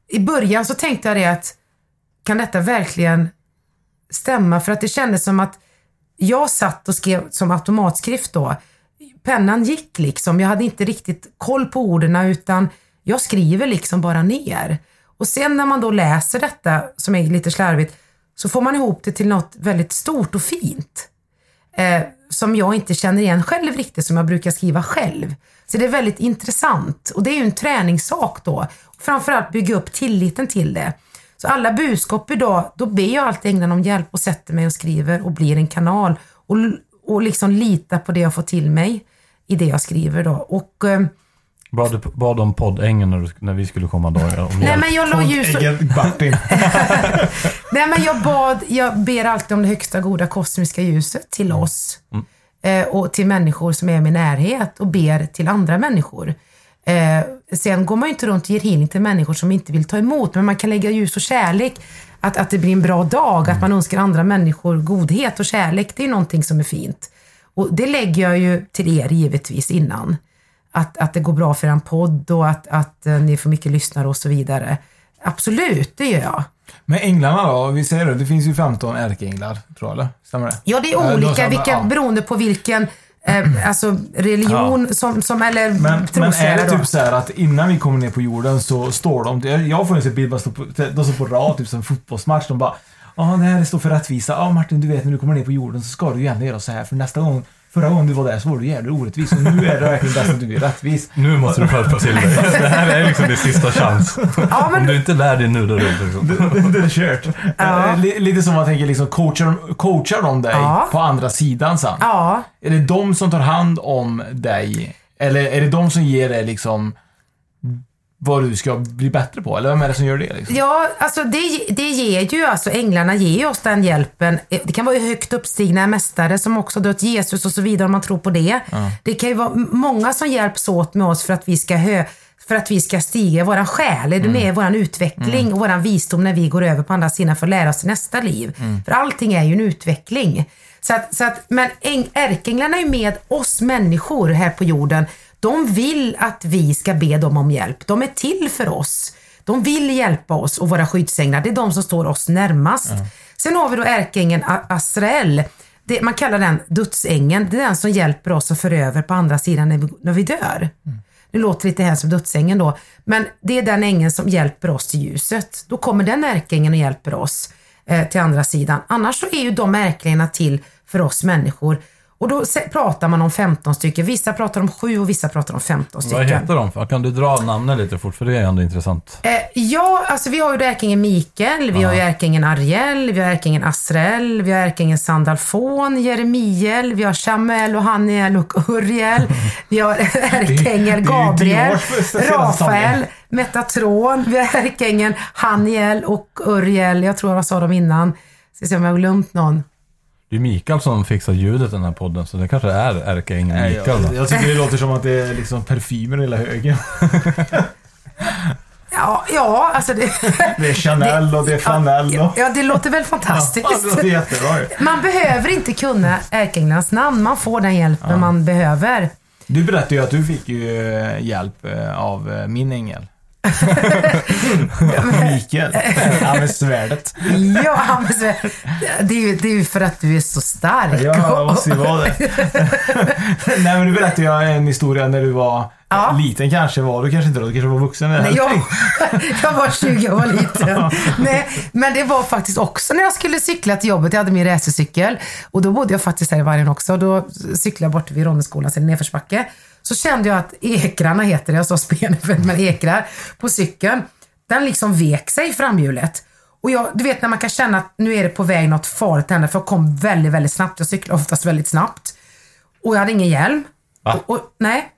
I början så tänkte jag det att, kan detta verkligen stämma? För att det kändes som att jag satt och skrev som automatskrift då. Pennan gick liksom. Jag hade inte riktigt koll på orden utan jag skriver liksom bara ner. Och sen när man då läser detta, som är lite slarvigt, så får man ihop det till något väldigt stort och fint. Eh, som jag inte känner igen själv riktigt, som jag brukar skriva själv. Så det är väldigt intressant. Och det är ju en träningssak då. Framförallt bygga upp tilliten till det. Så alla budskap idag, då ber jag alltid änglarna om hjälp och sätter mig och skriver och blir en kanal. Och, och liksom lita på det jag får till mig i det jag skriver då. Och... Eh, Bad, du- bad om poddängen när, du, när vi skulle komma då? Om Nej men jag la ljus och, Äggen Martin. Nej men jag bad, jag ber alltid om det högsta goda kosmiska ljuset till oss. Eh, och till människor som är i min närhet och ber till andra människor. Eh, sen går man ju inte runt och ger healing till människor som inte vill ta emot, men man kan lägga ljus och kärlek. Att, att det blir en bra dag, att man önskar andra människor godhet och kärlek, det är ju någonting som är fint. Och det lägger jag ju till er givetvis innan. Att, att det går bra för en podd och att, att eh, ni får mycket lyssnare och så vidare. Absolut, det gör jag. Men änglarna då? Vi säger det, det finns ju 15 ärkeänglar, tror jag, eller? Stämmer det? Ja, det är Ja, då olika samma- vilka, ja. beroende på vilken eh, alltså religion som, som, eller Men, men är det då. typ så här att innan vi kommer ner på jorden så står de, jag får en bild, bara står på, de står på rad, typ som en fotbollsmatch. De bara Ja, det här står för rättvisa. Ja, Martin, du vet när du kommer ner på jorden så ska du ju ändå göra så här. För nästa gång, förra gången du var där så var du jävligt orättvis. Och nu är det verkligen bäst att du är rättvis. Nu måste du skärpa till dig. Det här är liksom din sista chans. Ja, men- Om du inte lär dig nu, då är det liksom. Det, det är kört. Ja. Eh, li- Lite som man tänker, liksom, coachar, coachar de dig Ja. på andra sidan sen? Ja, Är det de som tar hand om dig? Eller är det de som ger dig liksom vad du ska bli bättre på? Eller vem är det som gör det? Liksom? ja alltså det, det ger ju, alltså änglarna ger ju oss den hjälpen. Eh, Det kan vara högt uppstigna mästare som också dött Jesus och så vidare om man tror på det. Det kan ju vara många som hjälps åt med oss för att vi ska hö för att vi ska stiga i våran själ, är du med? i Våran utveckling och våran visdom när vi går över på andra sidan för att lära oss nästa liv. För allting är ju en utveckling. Så att, så att, men äng, ärkeänglarna är ju med oss människor här på jorden. De vill att vi ska be dem om hjälp. De är till för oss. De vill hjälpa oss och våra skyddsänglar. Det är de som står oss närmast. Sen har vi då ärkeängeln Azrael. Det, man kallar den dödsängeln. Det är den som hjälper oss att föra över på andra sidan när vi, när vi dör. Det låter lite här som dödsängeln då. Men det är den ängeln som hjälper oss till ljuset. Då kommer den ärkeängeln och hjälper oss eh, till andra sidan. Annars så är ju de ärkeänglarna till för oss människor. Och då pratar man om 15 stycken. Vissa pratar om 7 och vissa pratar om 15 Vad stycken. heter de? Kan du dra namnen lite fort? För det är ändå intressant. Eh, ja, alltså vi har ju då ärkeängeln Mikael, vi har ju ärkeängeln Ariel, vi har ärkeängeln Asrel, vi har ärkeängeln Sandalfon, Jeremiel, vi har Samuel och Haniel och Uriel, vi har ju Gabriel, Rafael. Metatron, vi har ärkeängeln Haniel och Uriel, jag tror jag sa dem innan. Ska se om jag har glömt någon. Det är Mikael som fixar ljudet i den här podden, så det kanske är ärkeängeln Mikael. jag, jag tycker det låter som att det är liksom parfymer i hela högen. Ja, ja alltså det... Det är Chanel och det är Chanel och... Ja, det låter väl Ja, fantastiskt. det låter jättebra. Man behöver inte kunna ärkeänglarnas namn. Man får den hjälpen man behöver. Du berättade ju att du fick ju eh, hjälp eh, av eh, min ängel. Mikael. Han med svärdet. Ja, men så- det är, ju, det är ju för att du är så stark. Ja, det måste ju vara det. Nej men du berättade ju en historia när du var Ja. liten kanske var du kanske inte då, du kanske var vuxen Nej, jag, jag var 20 och var liten. Nej, men det var faktiskt också när jag skulle cykla till jobbet. Jag hade min racercykel och då bodde jag faktiskt här i Vargen också. Då cyklade jag bort vid Ronneskolan, sen i nedförsbacke. Så kände jag att ekrarna heter det, jag sa spenefält, men ekrar på cykeln. Den liksom vek sig framhjulet. Och jag, du vet när man kan känna att nu är det på väg något farligt hända, för jag kom väldigt, väldigt snabbt. Jag cyklar oftast väldigt snabbt. Och jag hade ingen hjälm. Va? Och, och, nej,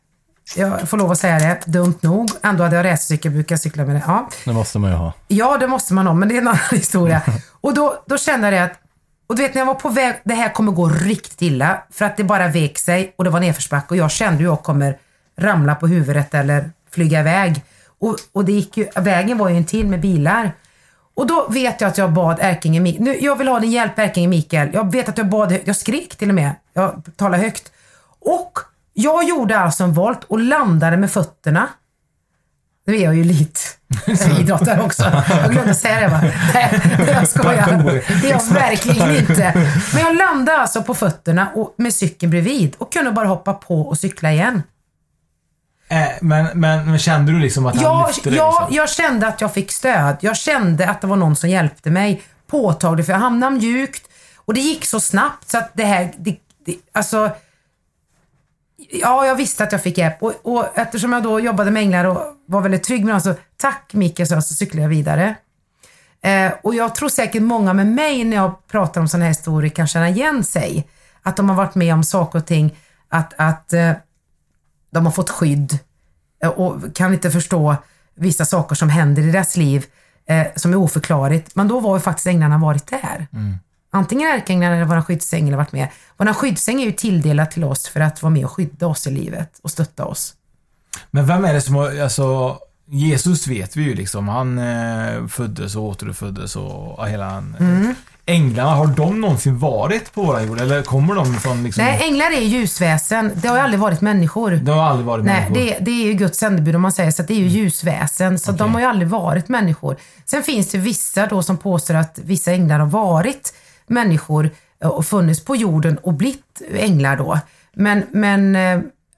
jag får lov att säga det. Dumt nog. Ändå hade jag racercykel, brukar jag cykla med det. Ja. Det måste man ju ha. Ja, det måste man ha, men det är en annan historia. Och då, då kände jag det att, och du vet när jag var på väg, det här kommer gå riktigt illa, för att det bara vek sig och det var nedförsbacke och jag kände hur jag kommer ramla på huvudet eller flyga iväg. Och, och det gick ju, vägen var ju en till med bilar. Och då vet jag att jag bad Erkinge Mikael, nu, jag vill ha din hjälp Erkinge Mikael. Jag vet att jag bad, jag skrek till och med, jag talade högt. Och jag gjorde alltså en volt och landade med fötterna. Nu är jag ju elitidrottare också. Jag glömde säga det va? Nej, jag skojar. Det är jag verkligen inte. Men jag landade alltså på fötterna och med cykeln bredvid och kunde bara hoppa på och cykla igen. Eh, men, men, men kände du liksom att han Jag, lyfte dig? jag, Liksom? jag kände att jag fick stöd. Jag kände att det var någon som hjälpte mig påtagligt för jag hamnade mjukt och det gick så snabbt så att det här, det, det, alltså Ja, jag visste att jag fick hjälp och, och eftersom jag då jobbade med änglar och var väldigt trygg med dem så tack Mikael, så, jag, så cyklade jag vidare. Eh, och jag tror säkert många med mig när jag pratar om sådana här historier kan känna igen sig. Att de har varit med om saker och ting, att, att eh, de har fått skydd eh, och kan inte förstå vissa saker som händer i deras liv eh, som är oförklarligt. Men då var ju faktiskt änglarna varit där. Mm. Antingen ärkeänglarna eller våra skyddsängel har varit med. Våra skyddsängel är ju tilldelad till oss för att vara med och skydda oss i livet och stötta oss. Men vem är det som har, alltså Jesus vet vi ju liksom. Han eh, föddes och återföddes och hela han, Mm. Änglarna, har de någonsin varit på våra jord? Eller kommer de från liksom... Nej, änglar är ljusväsen. Det har ju aldrig varit människor. Det har aldrig varit Nej, människor. det, det är ju Guds sändebud om man säger så att det är ju ljusväsen. Så de har ju aldrig varit människor. Sen finns det vissa då som påstår att vissa änglar har varit människor eh, och funnits på jorden och blivit änglar då. Men, men eh,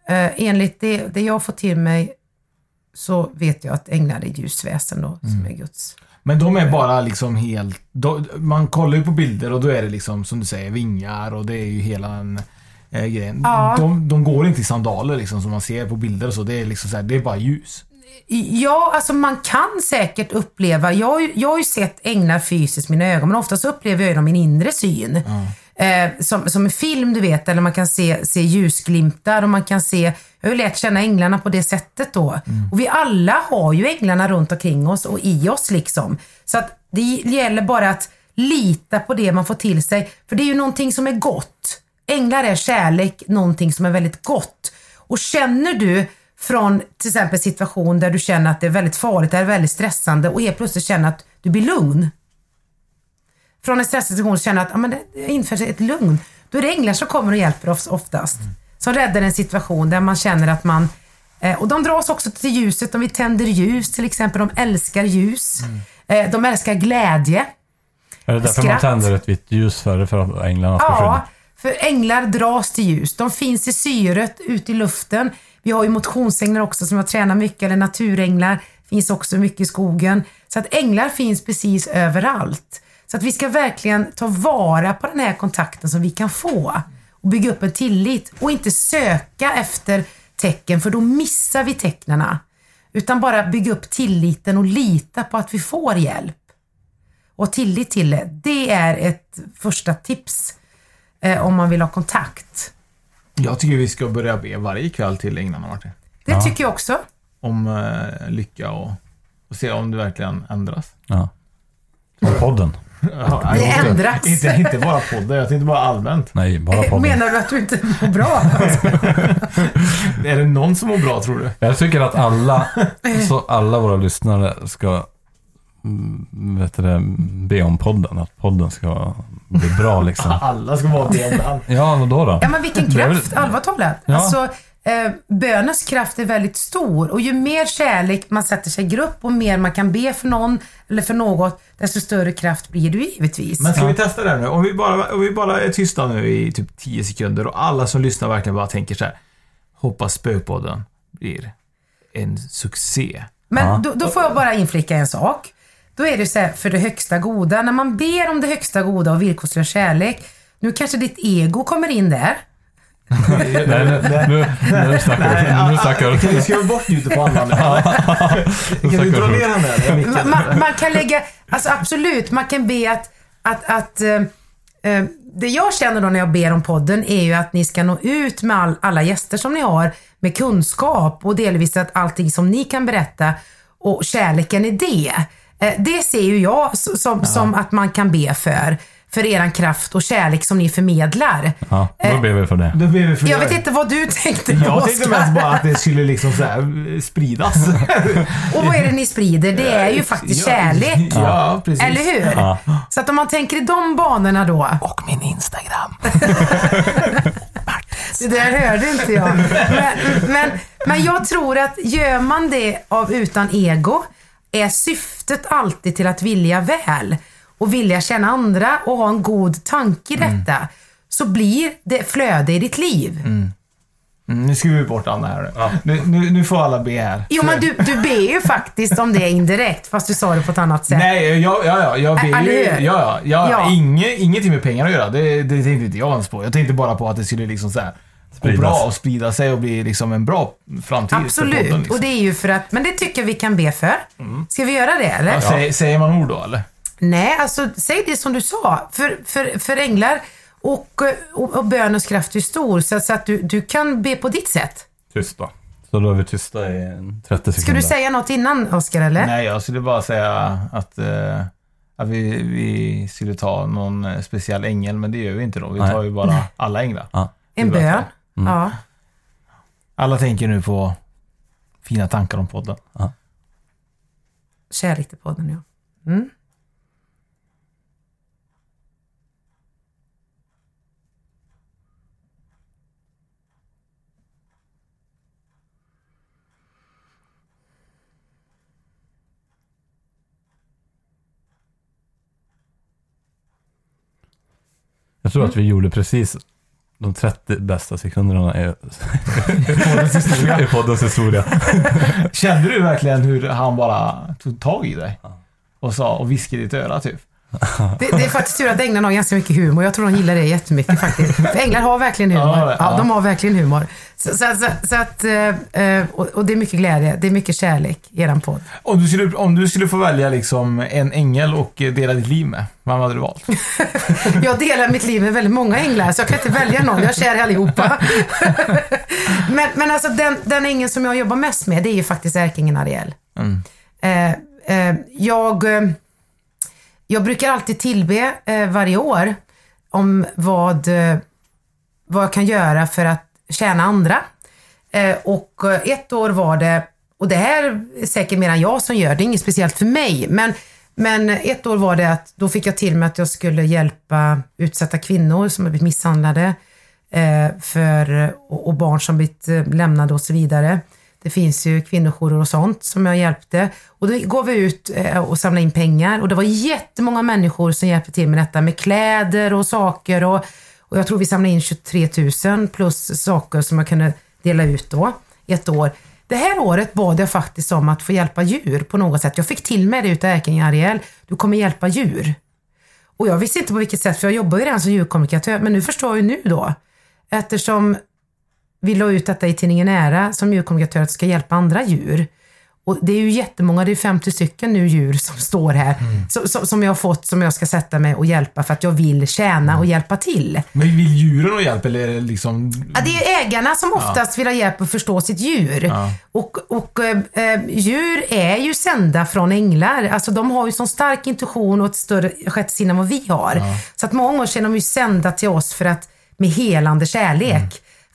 eh, enligt det, det jag fått till mig så vet jag att änglar är ljusväsen då, som är Guds. Men de är bara liksom helt... Då, man kollar ju på bilder och då är det liksom som du säger vingar och det är ju hela en eh, grejen. Ja. De, de går inte i sandaler liksom som man ser på bilder och så. Det är liksom så här, det är bara ljus. Ja, alltså man kan säkert uppleva, jag, har ju- jag har ju sett änglar fysiskt mina ögon, men oftast upplever jag dem i min inre syn. Eh, som, som en film du vet, eller man kan se, se ljusglimtar och man kan se, jag har ju lärt känna änglarna på det sättet då. Och vi alla har ju änglarna runt omkring oss och i oss liksom. Så att det gäller bara att lita på det man får till sig, för det är ju någonting som är gott. Änglar är kärlek, någonting som är väldigt gott. Och känner du från till exempel situation där du känner att det är väldigt farligt, det är väldigt stressande och helt plötsligt känner att du blir lugn. Från en stressituation så känner att ah, men det inför sig ett lugn. Då är det änglar som kommer och hjälper oss oftast. Som räddar en situation där man känner att man eh, och de dras också till ljuset. Om vi tänder ljus till exempel. De älskar ljus. Eh, de älskar glädje. Är det därför man Skratt. tänder ett vitt ljus för? För att änglarna ska Ja, skydda? för änglar dras till ljus. De finns i syret, ute i luften. Vi har ju motionsänglar också som jag tränar mycket, eller naturänglar. Finns också mycket i skogen. Så att änglar finns precis överallt. Så att vi ska verkligen ta vara på den här kontakten som vi kan få. Och bygga upp en tillit. Och inte söka efter tecken, för då missar vi tecknarna. Utan bara bygga upp tilliten och lita på att vi får hjälp. Och tillit till det. Det är ett första tips eh, om man vill ha kontakt. Jag tycker vi ska börja be varje kväll till änglarna, Martin. Det tycker jag också. Om eh, lycka och, och se om det verkligen ändras. Ja. Som podden. Ja, Det jag- ändras. Inte, inte bara podden, jag tänkte bara allmänt. Nej, bara podden. Menar du att du inte mår bra? Är det någon som mår bra tror du? Jag tycker att alla, så alla våra lyssnare ska vet du det, be om podden. Att podden ska bli bra liksom. Alla ska vara bjäddan. Ja, vadå då? Ja men vilken kraft, allvarligt talat. Ja. Alltså, eh, bönens kraft är väldigt stor och ju mer kärlek man sätter sig i grupp och mer man kan be för någon eller för något, desto större kraft blir det ju givetvis. Men ska vi testa det här nu? Om vi, bara, om vi bara är tysta nu i typ 10 sekunder och alla som lyssnar verkligen bara tänker så här. Hoppas spökpodden blir en succé. Men då, då får jag bara inflicka en sak. Då är det så här, för det högsta goda. När man ber om det högsta goda och villkorslös kärlek, nu kanske ditt ego kommer in där. Nej, nu, nu, nu snackar du. Nu snackar Kan du du. skriva bort ljudet på andan? Kan du dra ner den där? Man, micken? man, man kan lägga, alltså absolut, man kan be att, att, att eh, eh, det jag känner då när jag ber om podden är ju att ni ska nå ut med all, alla gäster som ni har med kunskap och delvis att allting som ni kan berätta och kärleken i det. Eh, det ser ju jag som, som att man kan be för. För eran kraft och kärlek som ni förmedlar. Ja, då ber vi för det. Då blir vi för Jag vet inte vad du tänkte på Jag tänkte mest bara att det skulle liksom så här eh, spridas. Och vad är det ni sprider? Det är ju faktiskt kärlek. Ja, precis. Eller hur? Ja. Så att om man tänker i de banorna då. Och min Instagram. Det där hörde inte jag. Men, men, men jag tror att gör man det av utan ego är syftet alltid till att vilja väl och vilja känna andra och ha en god tanke i detta så blir det flöde i ditt liv. Mm, nu skriver vi bort Anna här nu. Nu, nu. nu får alla be här. Jo men du, du ber ju faktiskt om det indirekt fast du sa det på ett annat sätt. Nej, ja, ja, ja, jag ber ju... Ja, ja, ja, Ja. Inge, ingenting med pengar att göra. Det, det tänkte inte jag ens på. Jag tänkte bara på att det skulle liksom så här gå bra och sprida sig och bli liksom en bra framtid Absolut, podden, liksom. och det är ju för att, men det tycker jag vi kan be för. Ska vi göra det eller? ja, säger, säger man ord då eller? Nej, alltså säg det som du sa. För, för, för änglar och, och, och bönens kraft är stor, så, så att du, du kan be på ditt sätt. Tyst då. Så då är vi tysta i 30 Ska sekunder. du säga något innan, Oskar, eller? Nej, jag skulle bara säga att, eh, att vi, vi skulle ta någon eh, speciell ängel, men det gör vi inte då. Vi tar ju bara alla änglar. Ja. En Det bön. Ja. Alla tänker nu på fina tankar om podden. Kärlek till podden, ja. Mm. Jag tror att vi gjorde precis de 30 bästa sekunderna i, Poddens historia. i poddens historia. Kände du verkligen hur han bara tog tag i dig? Och sa och viskade i ditt öra typ? Det, det är faktiskt tur att änglarna har ganska mycket humor. Jag tror de gillar det jättemycket faktiskt. För änglar har verkligen humor. Ja, de har verkligen humor. Så, så, så, så att, eh, eh, och, det är mycket glädje, det är mycket kärlek i eran podd. Om du, skulle, om du skulle få välja liksom en ängel och dela ditt liv med, vem hade du valt? Jag delar mitt liv med väldigt många änglar, så jag kan inte välja någon. Jag är kär i allihopa. men, men alltså den, den ängeln som jag jobbar mest med, det är ju faktiskt ärkeängeln Ariel. Mm. Eh, jag, jag brukar alltid tillbe eh, varje år om vad, eh, vad jag kan göra för att tjäna andra. Eh, och eh, ett år var det, och det här är säkert mer än jag som gör, det är inget speciellt för mig, men, men ett år var det att då fick jag till mig att jag skulle hjälpa utsatta kvinnor som har blivit misshandlade eh, för, och, och barn som blivit eh, lämnade och så vidare. Det finns ju kvinnojourer och sånt som jag hjälpte. Och då går vi ut eh, och samlade in pengar och det var jättemånga människor som hjälpte till med detta med kläder och saker och, och jag tror vi samlade in 23 000 plus saker som jag kunde dela ut då ett år. Det här året bad jag faktiskt om att få hjälpa djur på något sätt. Jag fick till mig det utav Ärkeängeln Ariel. Du kommer hjälpa djur. Och jag visste inte på vilket sätt, för jag jobbar ju redan som djurkommunikatör, men nu förstår jag ju nu då. Eftersom vi la ut detta i tidningen Ära som djurkommunikatör att ska hjälpa andra djur. Och det är ju jättemånga, det är 50 stycken nu djur som står här, som, som, som jag har fått, som jag ska sätta mig och hjälpa för att jag vill tjäna och hjälpa till. Men vill djuren ha hjälp eller är det liksom... Ja, det är ägarna som oftast vill ha hjälp att förstå sitt djur. Ja. Och, och eh, djur är ju sända från änglar. Alltså de har ju sån stark intuition och ett större sjätte sinne än vad vi har. Så att många gånger är de ju sända till oss för att, med helande kärlek. Mm.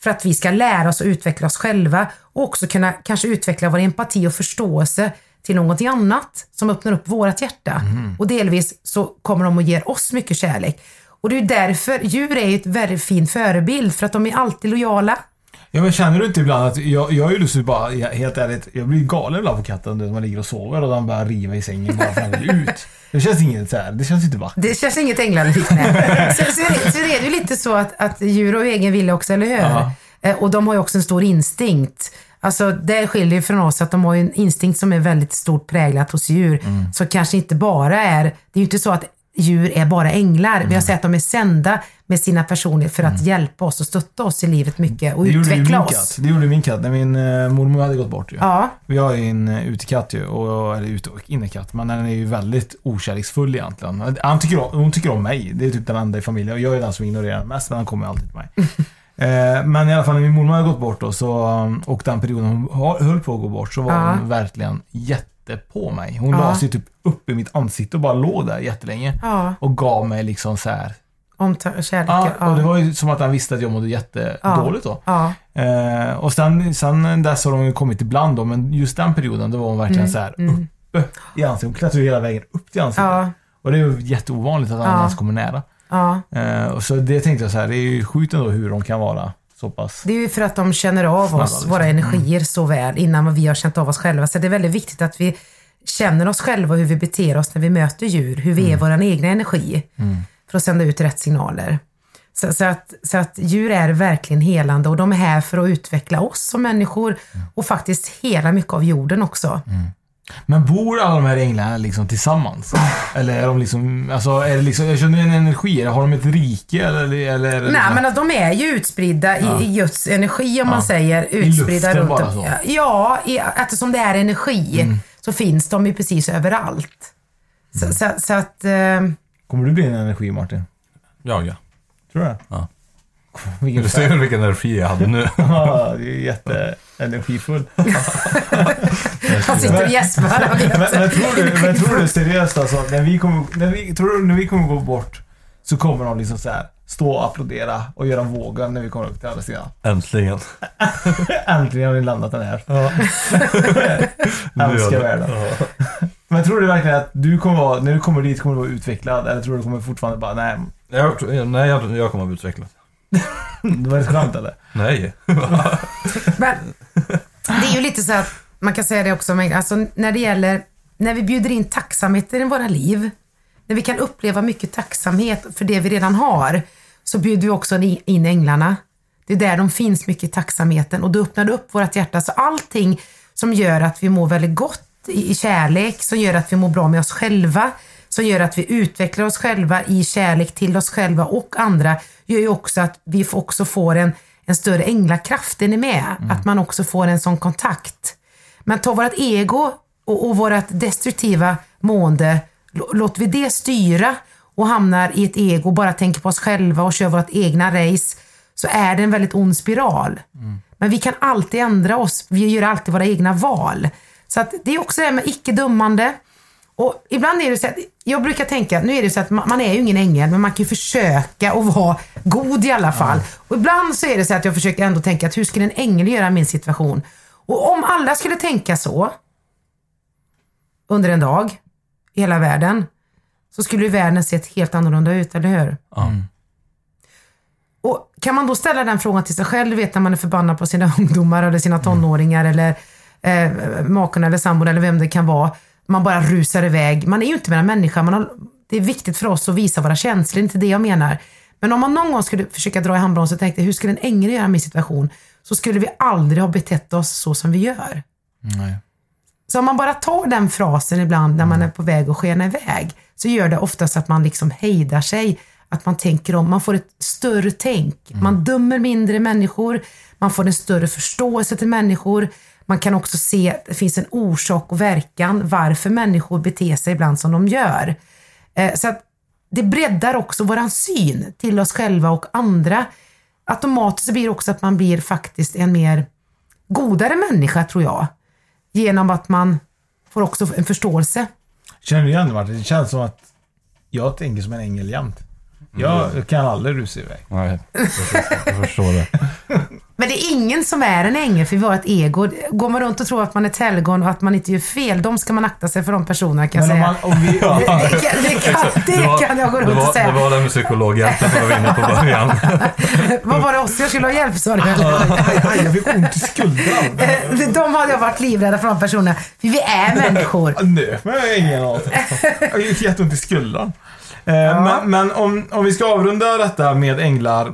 För att vi ska lära oss och utveckla oss själva och också kunna kanske utveckla vår empati och förståelse till någonting annat som öppnar upp vårat hjärta. Mm. Och delvis så kommer de och ger oss mycket kärlek. Och det är därför djur är ett väldigt fin förebild för att de är alltid lojala. Ja men känner du inte ibland att, jag, jag är ju lustigt bara, helt ärligt, jag blir galen ibland på katten när man ligger och sover och den börjar riva i sängen bara vill ut. Det känns inget så här, det känns inte vackert. Det känns inget änglaliknande. så, så, är det, så är det ju lite så att, att djur har egen vilja också, eller hur? Ja. Eh, Och de har ju också en stor instinkt. Alltså det skiljer ju från oss att de har en instinkt som är väldigt stort präglat hos djur. Mm. Så kanske inte bara är, det är ju inte så att djur är bara änglar. Mm. Vi har sett att de är sända med sina personer för att hjälpa oss och stötta oss i livet mycket och Det utveckla min oss. katt. Det gjorde min katt när min uh, mormor hade gått bort ju. Ja, Vi har ju en uh, utekatt ju, och, eller ute och innekatt, men den är ju väldigt okärleksfull egentligen. Han tycker om, hon tycker om mig, det är typ den enda i familjen. Och jag är den som ignorerar mest, men han kommer alltid till mig. Eh, men i alla fall när min mormor hade gått bort då, så, och den perioden hon höll på att gå bort, så var Ja. hon verkligen jätte på mig. Hon Ja. la sig typ upp i mitt ansikte och bara låg där jättelänge. ja. Och gav mig liksom så här. Om ta- kärlek. Ja, Ja, och det var ju som att han visste att jag mådde jättedåligt då. ja. Eh, och sen, sen dess har de ju kommit ibland då, men just den perioden då var hon verkligen så här mm. uppe i ansiktet. Hon klättrade hela vägen upp till ansiktet. Ja, Och det är ju jätteovanligt att han Ja. ens kommer nära. ja. Eh, och så det tänkte jag så här, det är ju sjukt ändå hur de kan vara så pass. Det är ju för att de känner av Snabba, oss, liksom. våra energier så väl innan vi har känt av oss själva. Så det är väldigt viktigt att vi känner oss själva och hur vi beter oss när vi möter djur. Hur vi är vår egna energi. För att sända ut rätt signaler. Så, så, att, så att djur är verkligen helande och de är här för att utveckla oss som människor och faktiskt hela mycket av jorden också. Men bor alla de här änglarna liksom tillsammans? Eller är de liksom, alltså är det liksom, jag känner en energi, har de ett rike eller? eller är det Nej, liksom, men att de är ju utspridda i, i Guds energi om man säger. I Utspridda luften runt bara så? Mm. Ja, i, eftersom det är energi så finns de ju precis överallt. Så, Mm. så, så att... Eh, Kommer du bli en energi Martin? Ja, ja. Tror du det? Ja. Vilken Du ser vilken energi jag hade nu. Ja, det är jätteenergifull. han sitter och gäspar. vet. men, men, tror du, men tror du seriöst alltså, när vi kommer, när vi, tror du när vi kommer gå bort så kommer de liksom så här stå och applådera och göra vågen när vi kommer upp till andra sidan. Äntligen. Äntligen har vi landat den här. Nu Älskar världen. Men tror du verkligen att du kommer vara, när du kommer dit kommer du vara utvecklad? Eller tror du du kommer fortfarande bara, nej, Jag, tror- nej, jag, jag kommer att bli utvecklad. det var ett skämt eller? Nej. Men det är ju lite så att man kan säga det också, men alltså när det gäller, när vi bjuder in tacksamheten i våra liv, när vi kan uppleva mycket tacksamhet för det vi redan har, så bjuder vi också in änglarna. Det är där de finns mycket i tacksamheten och då öppnar det upp vårt hjärta. Så allting som gör att vi mår väldigt gott i kärlek, som gör att vi mår bra med oss själva, som gör att vi utvecklar oss själva i kärlek till oss själva och andra, gör ju också att vi också får en, en större änglakraft. Är ni med? Att man också får en sån kontakt. Men ta vårt ego och, och vårt destruktiva mående, låter vi det styra och hamnar i ett ego, bara tänker på oss själva och kör vårt egna race, så är det en väldigt ond spiral. Men vi kan alltid ändra oss, vi gör alltid våra egna val. Så att det är också det här med icke-dömande. Och ibland är det så att, jag brukar tänka, nu är det så att man, man är ju ingen ängel, men man kan ju försöka att vara god i alla fall. Och ibland så är det så att jag försöker ändå tänka att hur skulle en ängel göra i min situation? Och om alla skulle tänka så under en dag i hela världen, så skulle ju världen sett helt annorlunda ut, eller hur? Ja. Och kan man då ställa den frågan till sig själv, du vet när man är förbannad på sina ungdomar eller sina tonåringar eller eh, maken eller sambon eller vem det kan vara. Man bara rusar iväg. Man är ju inte med en människa. Man har, det är viktigt för oss att visa våra känslor, inte det jag menar. Men om man någon gång skulle försöka dra i handbromsen och tänkte, hur skulle en ängel göra i min situation? Så skulle vi aldrig ha betett oss så som vi gör. Nej. Så om man bara tar den frasen ibland när man är på väg att skena iväg, så gör det oftast att man liksom hejdar sig. Att man tänker om, man får ett större tänk. Man dömer mindre människor, man får en större förståelse till människor. Man kan också se att det finns en orsak och verkan varför människor beter sig ibland som de gör. Eh, så att det breddar också våran syn till oss själva och andra. Automatiskt blir det också att man blir faktiskt en mer godare människa tror jag. Genom att man får också en förståelse. Känner du igen det Martin? Det känns som att jag tänker som en ängel jämt. Jag kan aldrig rusa iväg. Nej, jag förstår- jag förstår det. Men det är ingen som är en ängel för vi har ett ego. Går man runt och tror att man är ett helgon och att man inte gör fel, de ska man akta sig för de personerna kan jag Men om, säga. man, om vi... Det, det, kan, det, kan, det kan jag gå det runt var, och säga. Det var den med psykologhjälpen som jag var inne på början. Vad var det oss jag skulle ha hjälp sa du jag fick ont i skuldran. Eh, De hade jag varit livrädda för de personerna. För vi är människor. Nöp mig ingen av. Jag fick jätteont i skuldran. Eh, Men, men om, om vi ska avrunda detta med änglar. Eh,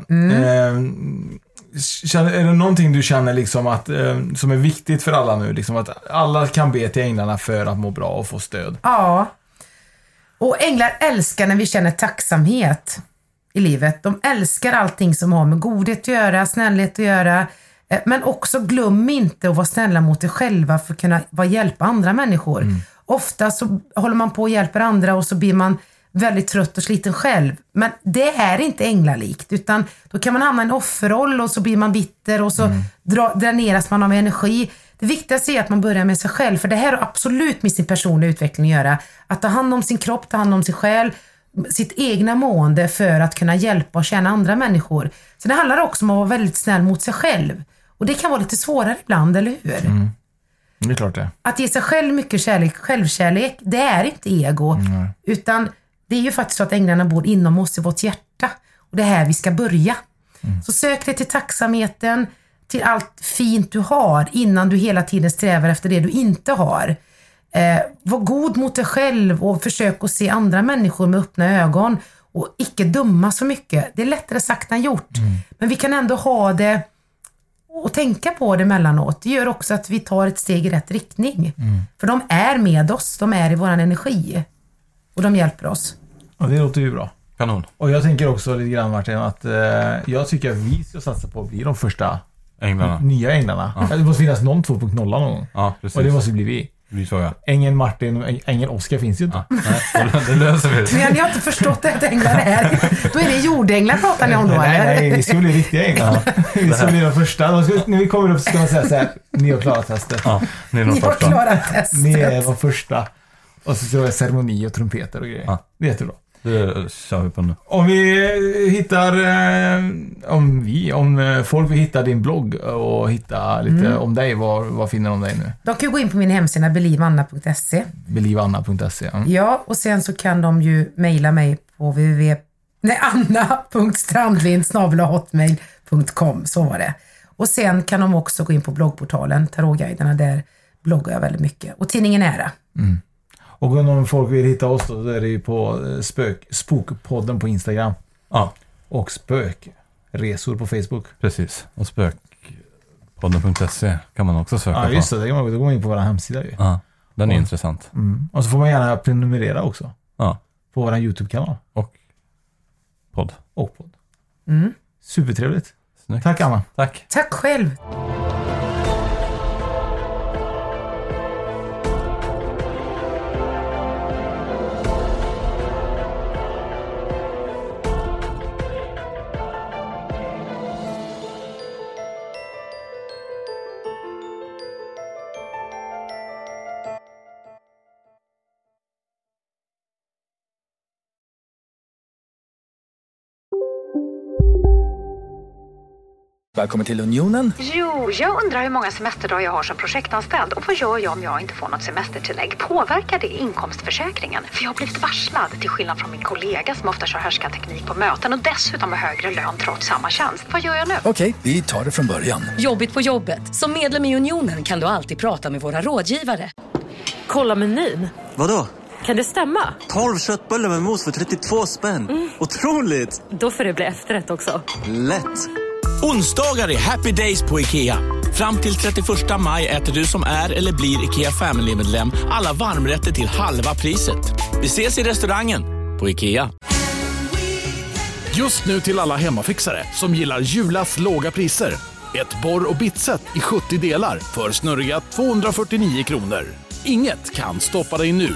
känner, är det någonting du känner liksom att, eh, som är viktigt för alla nu? Liksom att alla kan be till änglarna för att må bra och få stöd. Ja. Och änglar älskar när vi känner tacksamhet i livet. De älskar allting som har med godhet att göra, snällhet att göra. Eh, Men också glöm inte att vara snälla mot dig själva för att kunna vara hjälpa andra människor. Ofta så håller man på och hjälper andra och så blir man väldigt trött och sliten själv. Men det är inte änglalikt utan då kan man hamna i en offerroll och så blir man bitter och så dra, dräneras man av energi. Det viktigaste är att man börjar med sig själv för det här har absolut med sin personliga utveckling att göra. Att ta hand om sin kropp, ta hand om sig själv, sitt egna mående för att kunna hjälpa och tjäna andra människor. Så det handlar också om att vara väldigt snäll mot sig själv. Och det kan vara lite svårare ibland, eller hur? Det är klart det. Att ge sig själv mycket kärlek, självkärlek, det är inte ego. Utan det är ju faktiskt så att änglarna bor inom oss i vårt hjärta. Och det är här vi ska börja. Så sök dig till tacksamheten, till allt fint du har innan du hela tiden strävar efter det du inte har. Eh, var god mot dig själv och försök att se andra människor med öppna ögon och icke döma så mycket. Det är lättare sagt än gjort. Men vi kan ändå ha det och tänka på det emellanåt. Det gör också att vi tar ett steg i rätt riktning. För de är med oss, de är i vår energi. Och de hjälper oss. Och det låter ju bra. Kanon. Och jag tänker också lite grann Martin att eh, jag tycker att vi ska satsa på att bli de första Änglarna. nya änglarna. Det måste finnas någon 2.0 någon gång. Ja, precis. Och det måste bli vi. Det blir så ja. Ängeln Martin och äng- ängeln Oskar finns ju inte. ja. Nej, det- löser vi. Men ni har inte förstått att änglar är. Då är det jordänglar pratar ni om då nej, eller? nej, vi ska bli riktiga änglar. vi ska bli de första. De ska, när vi kommer upp så ska man säga så här, ni har klarat testet. Ja, ni är de Ni har första. klarat testet. Ni är de första. Och så ska det vara ceremoni och trumpeter och grejer. Ja. Det är jättebra. Det kör vi på nu. Om vi hittar, eh, om vi, om eh, folk vill hitta din blogg och hitta lite Mm. om dig, var, var finner de dig nu? De kan gå in på min hemsida believeanna.se. Believeanna.se. Ja. Ja, och sen så kan de ju mejla mig på www... Nej, anna.strandlind.hotmail.com. Så var det. Och sen kan de också gå in på bloggportalen Tarotguiderna. Där bloggar jag väldigt mycket. Och tidningen Ära. Och om folk vill hitta oss då, då är det ju på eh, spök, Spokpodden på Instagram. Ja, Och Spökresor på Facebook. precis. Och spökpodden.se kan man också söka Ja, på. just det. det kan man, då går man in på vår hemsida ju. Ja, den är Ja. intressant. Mm. Och så får man gärna prenumerera också. Ja, På vår YouTube-kanal. och podd. Och podd. Mm. Supertrevligt. Snyggt. Tack Anna. Tack. Tack själv. Välkommen till Unionen. Jo, jag undrar hur många semesterdagar jag har som projektanställd och vad gör jag om jag inte får något semestertillägg? Påverkar det inkomstförsäkringen? För jag har blivit varslad, till skillnad från min kollega som ofta kör teknik på möten och dessutom har högre lön trots samma tjänst. Vad gör jag nu? Okej, vi tar det från början. Jobbigt på jobbet. Som medlem i Unionen kan du alltid prata med våra rådgivare. Kolla menyn. Vadå? Kan det stämma? 12 köttbullar med mos för 32 spänn. Otroligt! Då får det bli efterrätt också. Lätt! Onsdagar är happy days på IKEA. Fram till 31 maj äter du som är eller blir IKEA Family-medlem alla varmrätter till halva priset. Vi ses i restaurangen på IKEA. Just nu till alla hemmafixare som gillar Julas låga priser. Ett borr och bitset i 70 delar för snurriga 249 kronor. Inget kan stoppa dig nu.